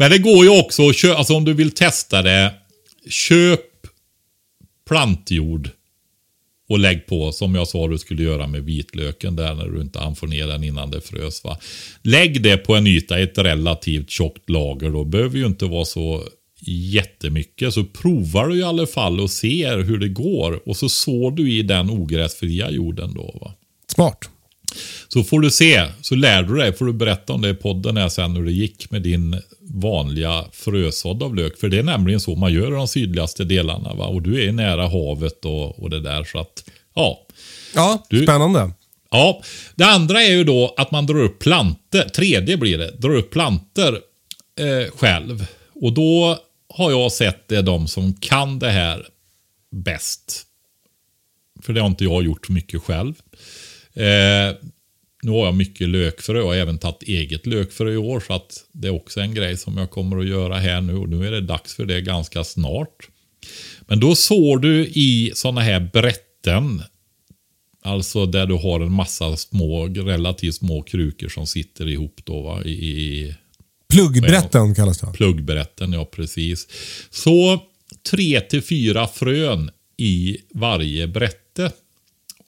Men det går ju också att köpa, alltså om du vill testa det. Köp plantjord och lägg på som jag sa du skulle göra med vitlöken där när du inte hann få ner den innan det frös. Va? Lägg det på en yta, ett relativt tjockt lager då. Behöver ju inte vara så jättemycket. Så provar du i alla fall och ser hur det går. Och så sår du i den ogräsfria jorden då. Va? Smart. Så får du se, så lär du dig. Får du berätta om det i podden här sen hur det gick med din vanliga frösådd av lök. För det är nämligen så man gör i de sydligaste delarna. Va? Och du är nära havet och, och det där. Så att, ja. Ja, Du- spännande. Ja, det andra är ju då att man drar upp planter. Tredje blir det. Drar upp planter eh, själv. Och då har jag sett det de som kan det här bäst. För det har inte jag gjort mycket själv. Eh, nu har jag mycket lökfrö och även tagit eget lökfrö i år. Så att det är också en grej som jag kommer att göra här nu. Och nu är det dags för det ganska snart. Men då sår du i sådana här brätten Alltså där du har en massa små, relativt små krukor som sitter ihop då va? I, i Pluggbrätten kallas det. pluggbrätten, ja precis. Så tre till fyra frön i varje brätte.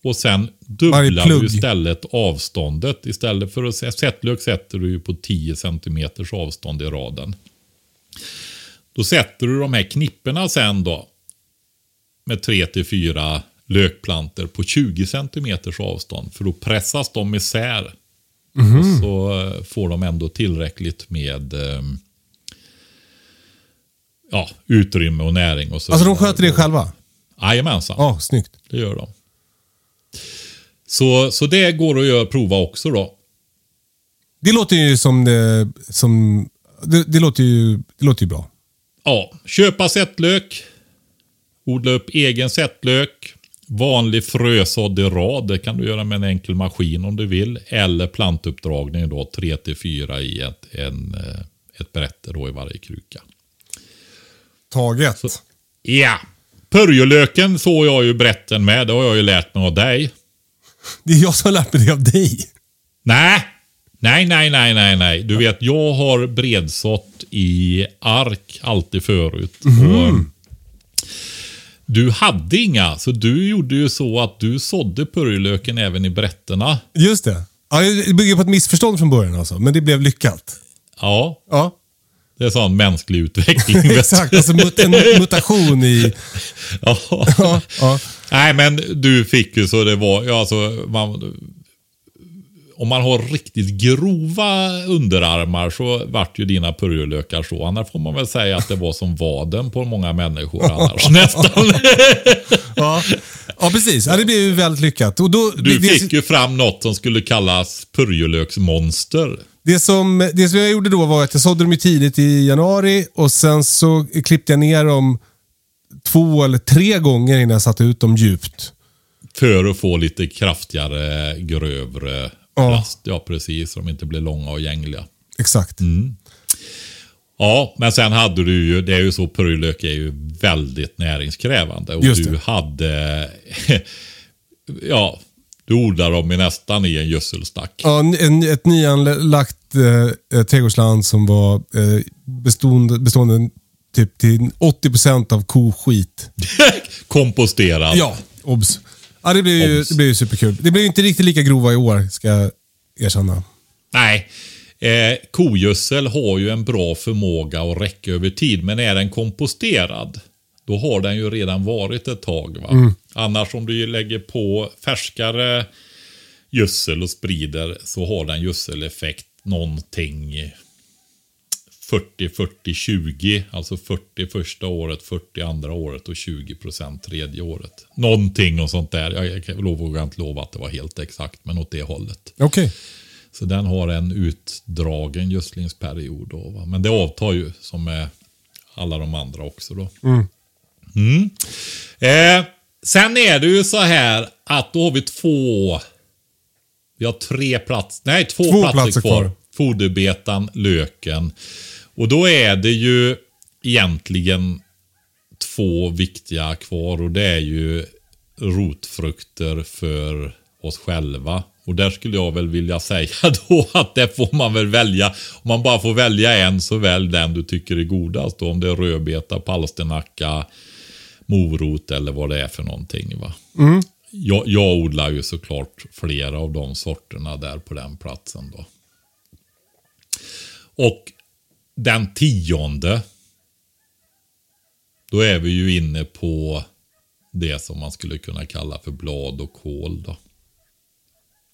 Och sen dubblar du istället avståndet. Istället för att sä- sättlök sätter du ju på 10 cm avstånd i raden. Då sätter du de här knipporna sen då. Med tre till fyra lökplanter på 20 cm avstånd. För då pressas de isär. Och så eh, får de ändå tillräckligt med eh, ja, utrymme och näring. Och så Alltså de sköter det själva? Jajamensan, Ja, snyggt. det gör de. Så, så det går att göra, prova också då. Det låter ju som det, som, det, det, låter, ju, det låter ju bra. Ja, köpa sättlök. Odla upp egen sättlök. Vanlig frösådd i rad. Det kan du göra med en enkel maskin om du vill. Eller plantuppdragning då. 3 till 4 i ett, en, eh, ett brätte då i varje kruka. Taget. Ja. Purjolöken såg jag ju brätten med. Det har jag ju lärt mig av dig. Det är jag som har lärt mig det av dig. Nej. Nej, nej, nej, nej, nej. Du vet, jag har bredsått i ark alltid förut. Och du hade inga, så du gjorde ju så att du sådde purjolöken även i brätterna. Just det. Ja, det bygger på ett missförstånd från början alltså, men det blev lyckat. Ja, Ja, det är sån mänsklig utveckling. *laughs* exakt. Alltså mut en *laughs* mutation i... Ja. Ja, ja. Nej, men du fick ju så det var, ja alltså, man, om man har riktigt grova underarmar så vart ju dina purjolökar så. Annars får man väl säga att det var som vaden på många människor *laughs* annars nästan. Ja, ja precis. Ja, det blev ju väldigt lyckat. Och då, Du det, fick ju fram något som skulle kallas purjolöksmonster. Det, som, det som jag gjorde då var att jag sådde dem ju tidigt i januari och sen så klippte jag ner dem två eller tre gånger innan jag satte ut dem djupt. För att få lite kraftigare, grövre Ja. plast. Ja, precis. Så de inte blir långa och gängliga. Exakt. Mm. Ja, men sen hade du ju, det är ju så, purjolök är ju väldigt näringskrävande. Och Just du det. hade, *laughs* ja, du odlar dem i nästan i en gödselstack. Ja, en, ett nyanlagt eh, eh, trädgårdsland som var eh, bestående, bestående typ till 80% av koskit. *laughs* Komposterad. Ja, obs. Ja, det blev ju, det blev ju superkul. Det ju inte riktigt lika grova i år, ska jag erkänna. Nej, eh, kogödsel har ju en bra förmåga att räcka över tid. Men är den komposterad, då har den ju redan varit ett tag. Va? Annars om du lägger på färskare gödsel och sprider så har den gödseleffekt någonting 40, 40, 20. Alltså 40 första året, 40 andra året och 20 procent tredje året. Någonting och sånt där. Jag, vågar inte lova att det var helt exakt, men åt det hållet. Okej. Så den har en utdragen gödslingsperiod. Då, va? Men det avtar ju som med alla de andra också. Då. Mm. Eh, sen är det ju så här att då har vi två... Vi har tre platser. Nej, två, Två platser, platser kvar. kvar. Foderbetan, löken. Och då är det ju egentligen två viktiga kvar och det är ju rotfrukter för oss själva. Och där skulle jag väl vilja säga *laughs* då att det får man väl välja. Om man bara får välja en så välj den du tycker är godast. Då, om det är rödbeta, palsternacka, morot eller vad det är för någonting. Va? Jag, jag odlar ju såklart flera av de sorterna där på den platsen. då. Och den tionde. Då är vi ju inne på det som man skulle kunna kalla för blad och kål. Då,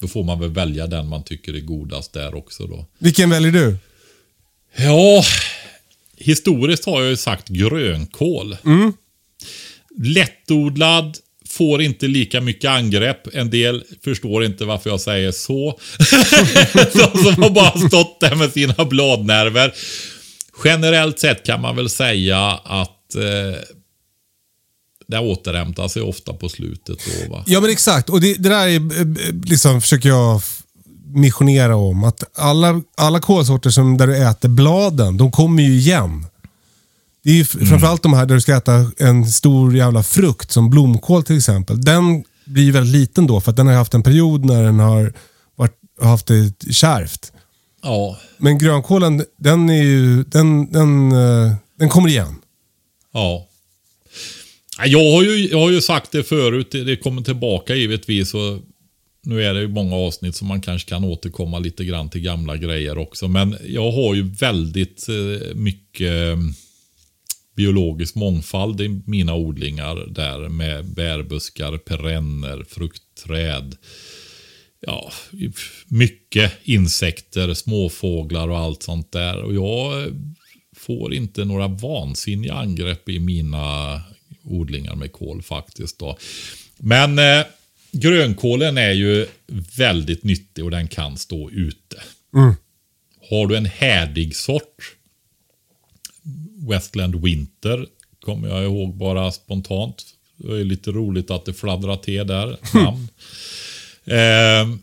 då får man väl välja den man tycker är godast där också. då. Vilken väljer du? Ja, historiskt har jag ju sagt grönkål. Lättodlad, får inte lika mycket angrepp. En del förstår inte varför jag säger så. *laughs* De som har bara stått där med sina bladnerver. Generellt sett kan man väl säga att eh, det återhämtar sig ofta på slutet. Då, va? Ja men exakt. Och det, det där är, eh, eh, liksom, försöker jag missionera om. Att alla, alla kolsorter som, där du äter bladen, de kommer ju igen. Det är ju f- framförallt de här där du ska äta en stor jävla frukt, som blomkål till exempel. Den blir ju väldigt liten då, för att den har haft en period när den har varit, haft det kärvt. Ja, Men grönkålen, den, är ju, den, den, eh, den kommer igen. Ja. Ja, Jag har, ju, jag har ju sagt det förut, det kommer tillbaka givetvis. Och nu är det ju många avsnitt som man kanske kan återkomma lite grann till gamla grejer också. Men jag har ju väldigt eh, mycket biologisk mångfald i mina odlingar där med bärbuskar, perenner, fruktträd. Ja, mycket insekter, småfåglar och allt sånt där. Och jag får inte några vansinniga angrepp i mina odlingar med kål faktiskt. Då. Men eh, grönkålen är ju väldigt nyttig och den kan stå ute. Har du en härdig sort, Westland Winter, kommer jag ihåg bara spontant. Det är lite roligt att det fladdrar till där. *laughs* Namn. Eh,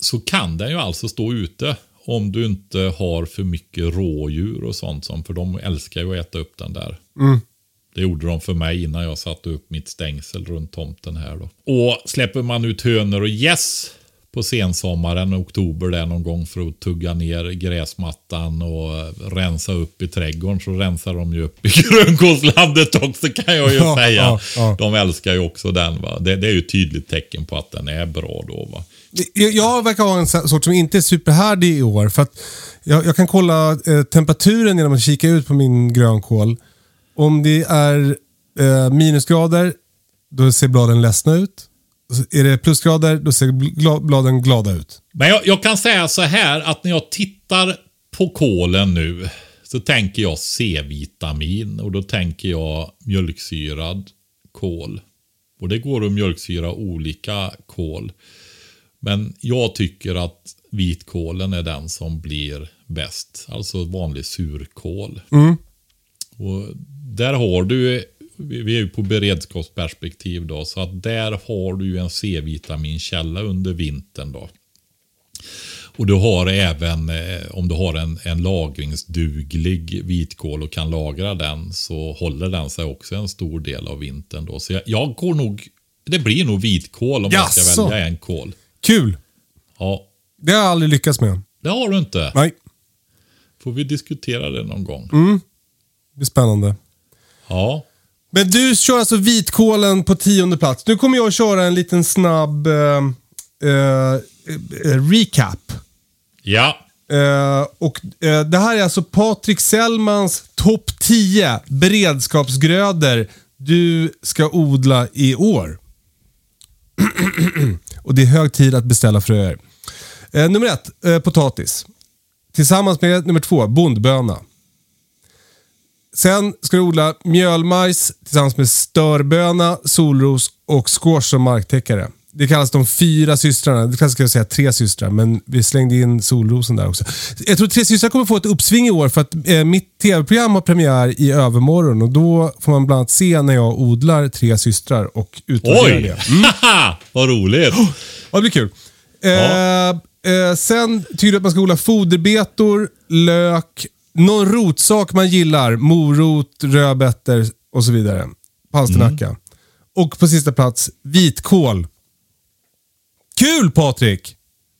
så kan den ju alltså stå ute om du inte har för mycket rådjur och sånt. Som, för de älskar ju att äta upp den där. Det gjorde de för mig innan jag satte upp mitt stängsel runt tomten här. Då. Och släpper man ut hönor och gäss på sensommaren, oktober där någon gång för att tugga ner gräsmattan och rensa upp i trädgården. Så rensar de ju upp i *laughs* grönkålslandet också kan jag ju Ja, säga. ja, ja. De älskar ju också den. Va? Det, det är ju ett tydligt tecken på att den är bra då. Va? Jag, verkar ha en sort som inte är superhärdig i år. För jag, jag kan kolla eh, temperaturen genom att kika ut på min grönkål. Om det är eh, minusgrader, då ser bladen ledsna ut. Är det plusgrader, då ser bladen glada ut. Men jag, jag kan säga så här att när jag tittar på kolen nu så tänker jag C-vitamin och då tänker jag mjölksyrad kål. Och det går att mjölksyra olika kål. Men jag tycker att vitkålen är den som blir bäst. Alltså vanlig surkål. Och där har du, vi är ju på beredskapsperspektiv då, så att där har du ju en C-vitaminkälla under vintern då. Och du har även, eh, om du har en, en lagringsduglig vitkål och kan lagra den så håller den sig också en stor del av vintern då. Så jag, jag går nog, det blir nog vitkål om jag ska Jaså? välja en kål. Kul! Ja, Det har jag aldrig lyckats med. det har du inte. Nej, Får vi diskutera det någon gång? det är spännande. Ja. Men du kör alltså vitkålen på tionde plats. Nu kommer jag att köra en liten snabb eh, eh, eh, recap. Ja. Eh, och eh, Det här är alltså Patrik Sellmans topp 10 beredskapsgrödor du ska odla i år. *clears throat* och Det är hög tid att beställa fröer. Eh, nummer ett, potatis. Tillsammans med nummer två, bondböna. Sen ska du odla mjölmajs tillsammans med störböna, solros och squash som marktäckare. Det kallas de fyra systrarna. Det kanske ska jag säga tre systrar, men vi slängde in solrosen där också. Jag tror tre systrar kommer få ett uppsving i år för att eh, mitt tv-program har premiär i övermorgon och då får man bland annat se när jag odlar tre systrar och utvärderar Oj! det. *laughs* Vad roligt. Ja, det blir kul. Ja. Eh, eh, sen tycker du att man ska odla foderbetor, lök, någon rotsak man gillar. Morot, rödbetor och så vidare. Palsternacka. Och på sista plats, vitkål. Kul Patrik!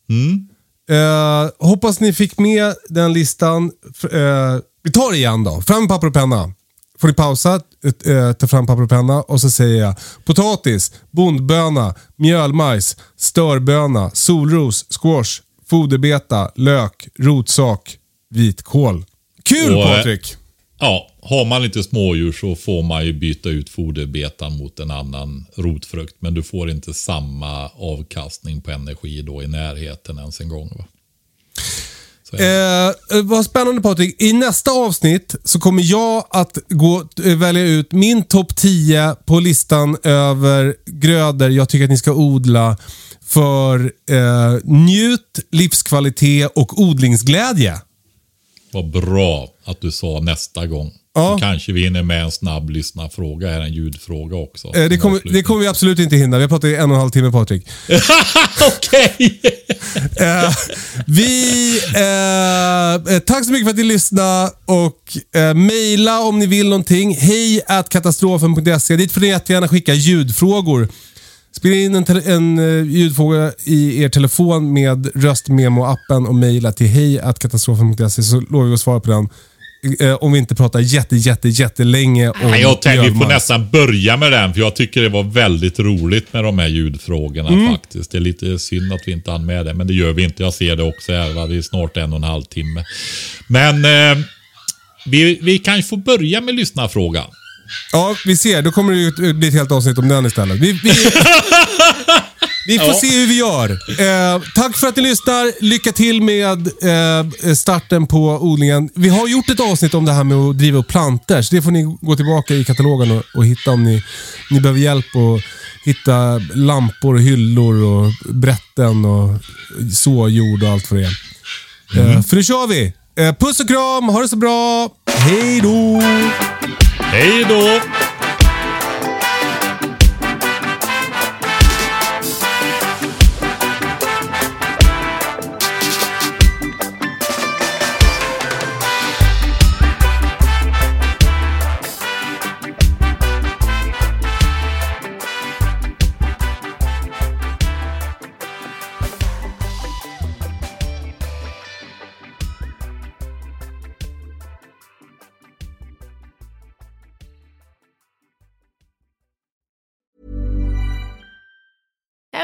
Mm. Eh, hoppas ni fick med den listan. Eh, vi tar det igen då. Fram med papper och penna. Får ni pausa, eh, ta fram papper och penna och så säger jag potatis, bondböna, mjölmajs, störböna, solros, squash, foderbeta, lök, rotsak, vitkål. Kul Och, eh, Patrik! Ja, har man lite smådjur så får man ju byta ut foderbetan mot en annan rotfrukt. Men du får inte samma avkastning på energi då i närheten ens en gång. Va? Eh, eh, vad spännande Patrik. I nästa avsnitt så kommer jag att gå, eh, välja ut min topp 10 på listan över grödor jag tycker att ni ska odla för eh, njut, livskvalitet och odlingsglädje. Vad bra att du sa nästa gång. Ja. Så kanske vi hinner med en snabb lyssnarfråga här, en ljudfråga också. Eh, det, kommer, det kommer vi absolut inte hinna. Vi har pratat i en och en halv timme Patrik. *laughs* Okej! *laughs* Eh, vi, eh, eh, tack så mycket för att ni lyssnade och eh, mejla om ni vill någonting. Hej at katastrofen.se. Dit får ni jättegärna skicka ljudfrågor. Spela in en, en eh, ljudfråga i er telefon med röstmemo-appen och mejla till hej at katastrofen.se så lovar vi att svara på den. Eh, om vi inte pratar jätte, jätte, jättelänge om Nej, jag tänkte vi får nästan börja med den, för jag tycker det var väldigt roligt med de här ljudfrågorna Mm. faktiskt. Det är lite synd att vi inte hann med det, men det gör vi inte. Jag ser det också här, va? det är snart en och en halv timme. Men eh, vi, vi kanske får börja med lyssnarfrågan. Ja, vi ser. Då kommer det ju bli ett helt avsnitt om den istället. Vi, vi, *laughs* vi får Ja. se hur vi gör. Eh, tack för att ni lyssnar. Lycka till med eh, starten på odlingen. Vi har gjort ett avsnitt om det här med att driva upp plantor, så det får ni gå tillbaka i katalogen och, och hitta om ni, ni behöver hjälp att hitta lampor, och hyllor, och brätten och såjord och allt det är. Eh, för nu kör vi. Eh, puss och kram, ha det så bra. Hej då! Hej då!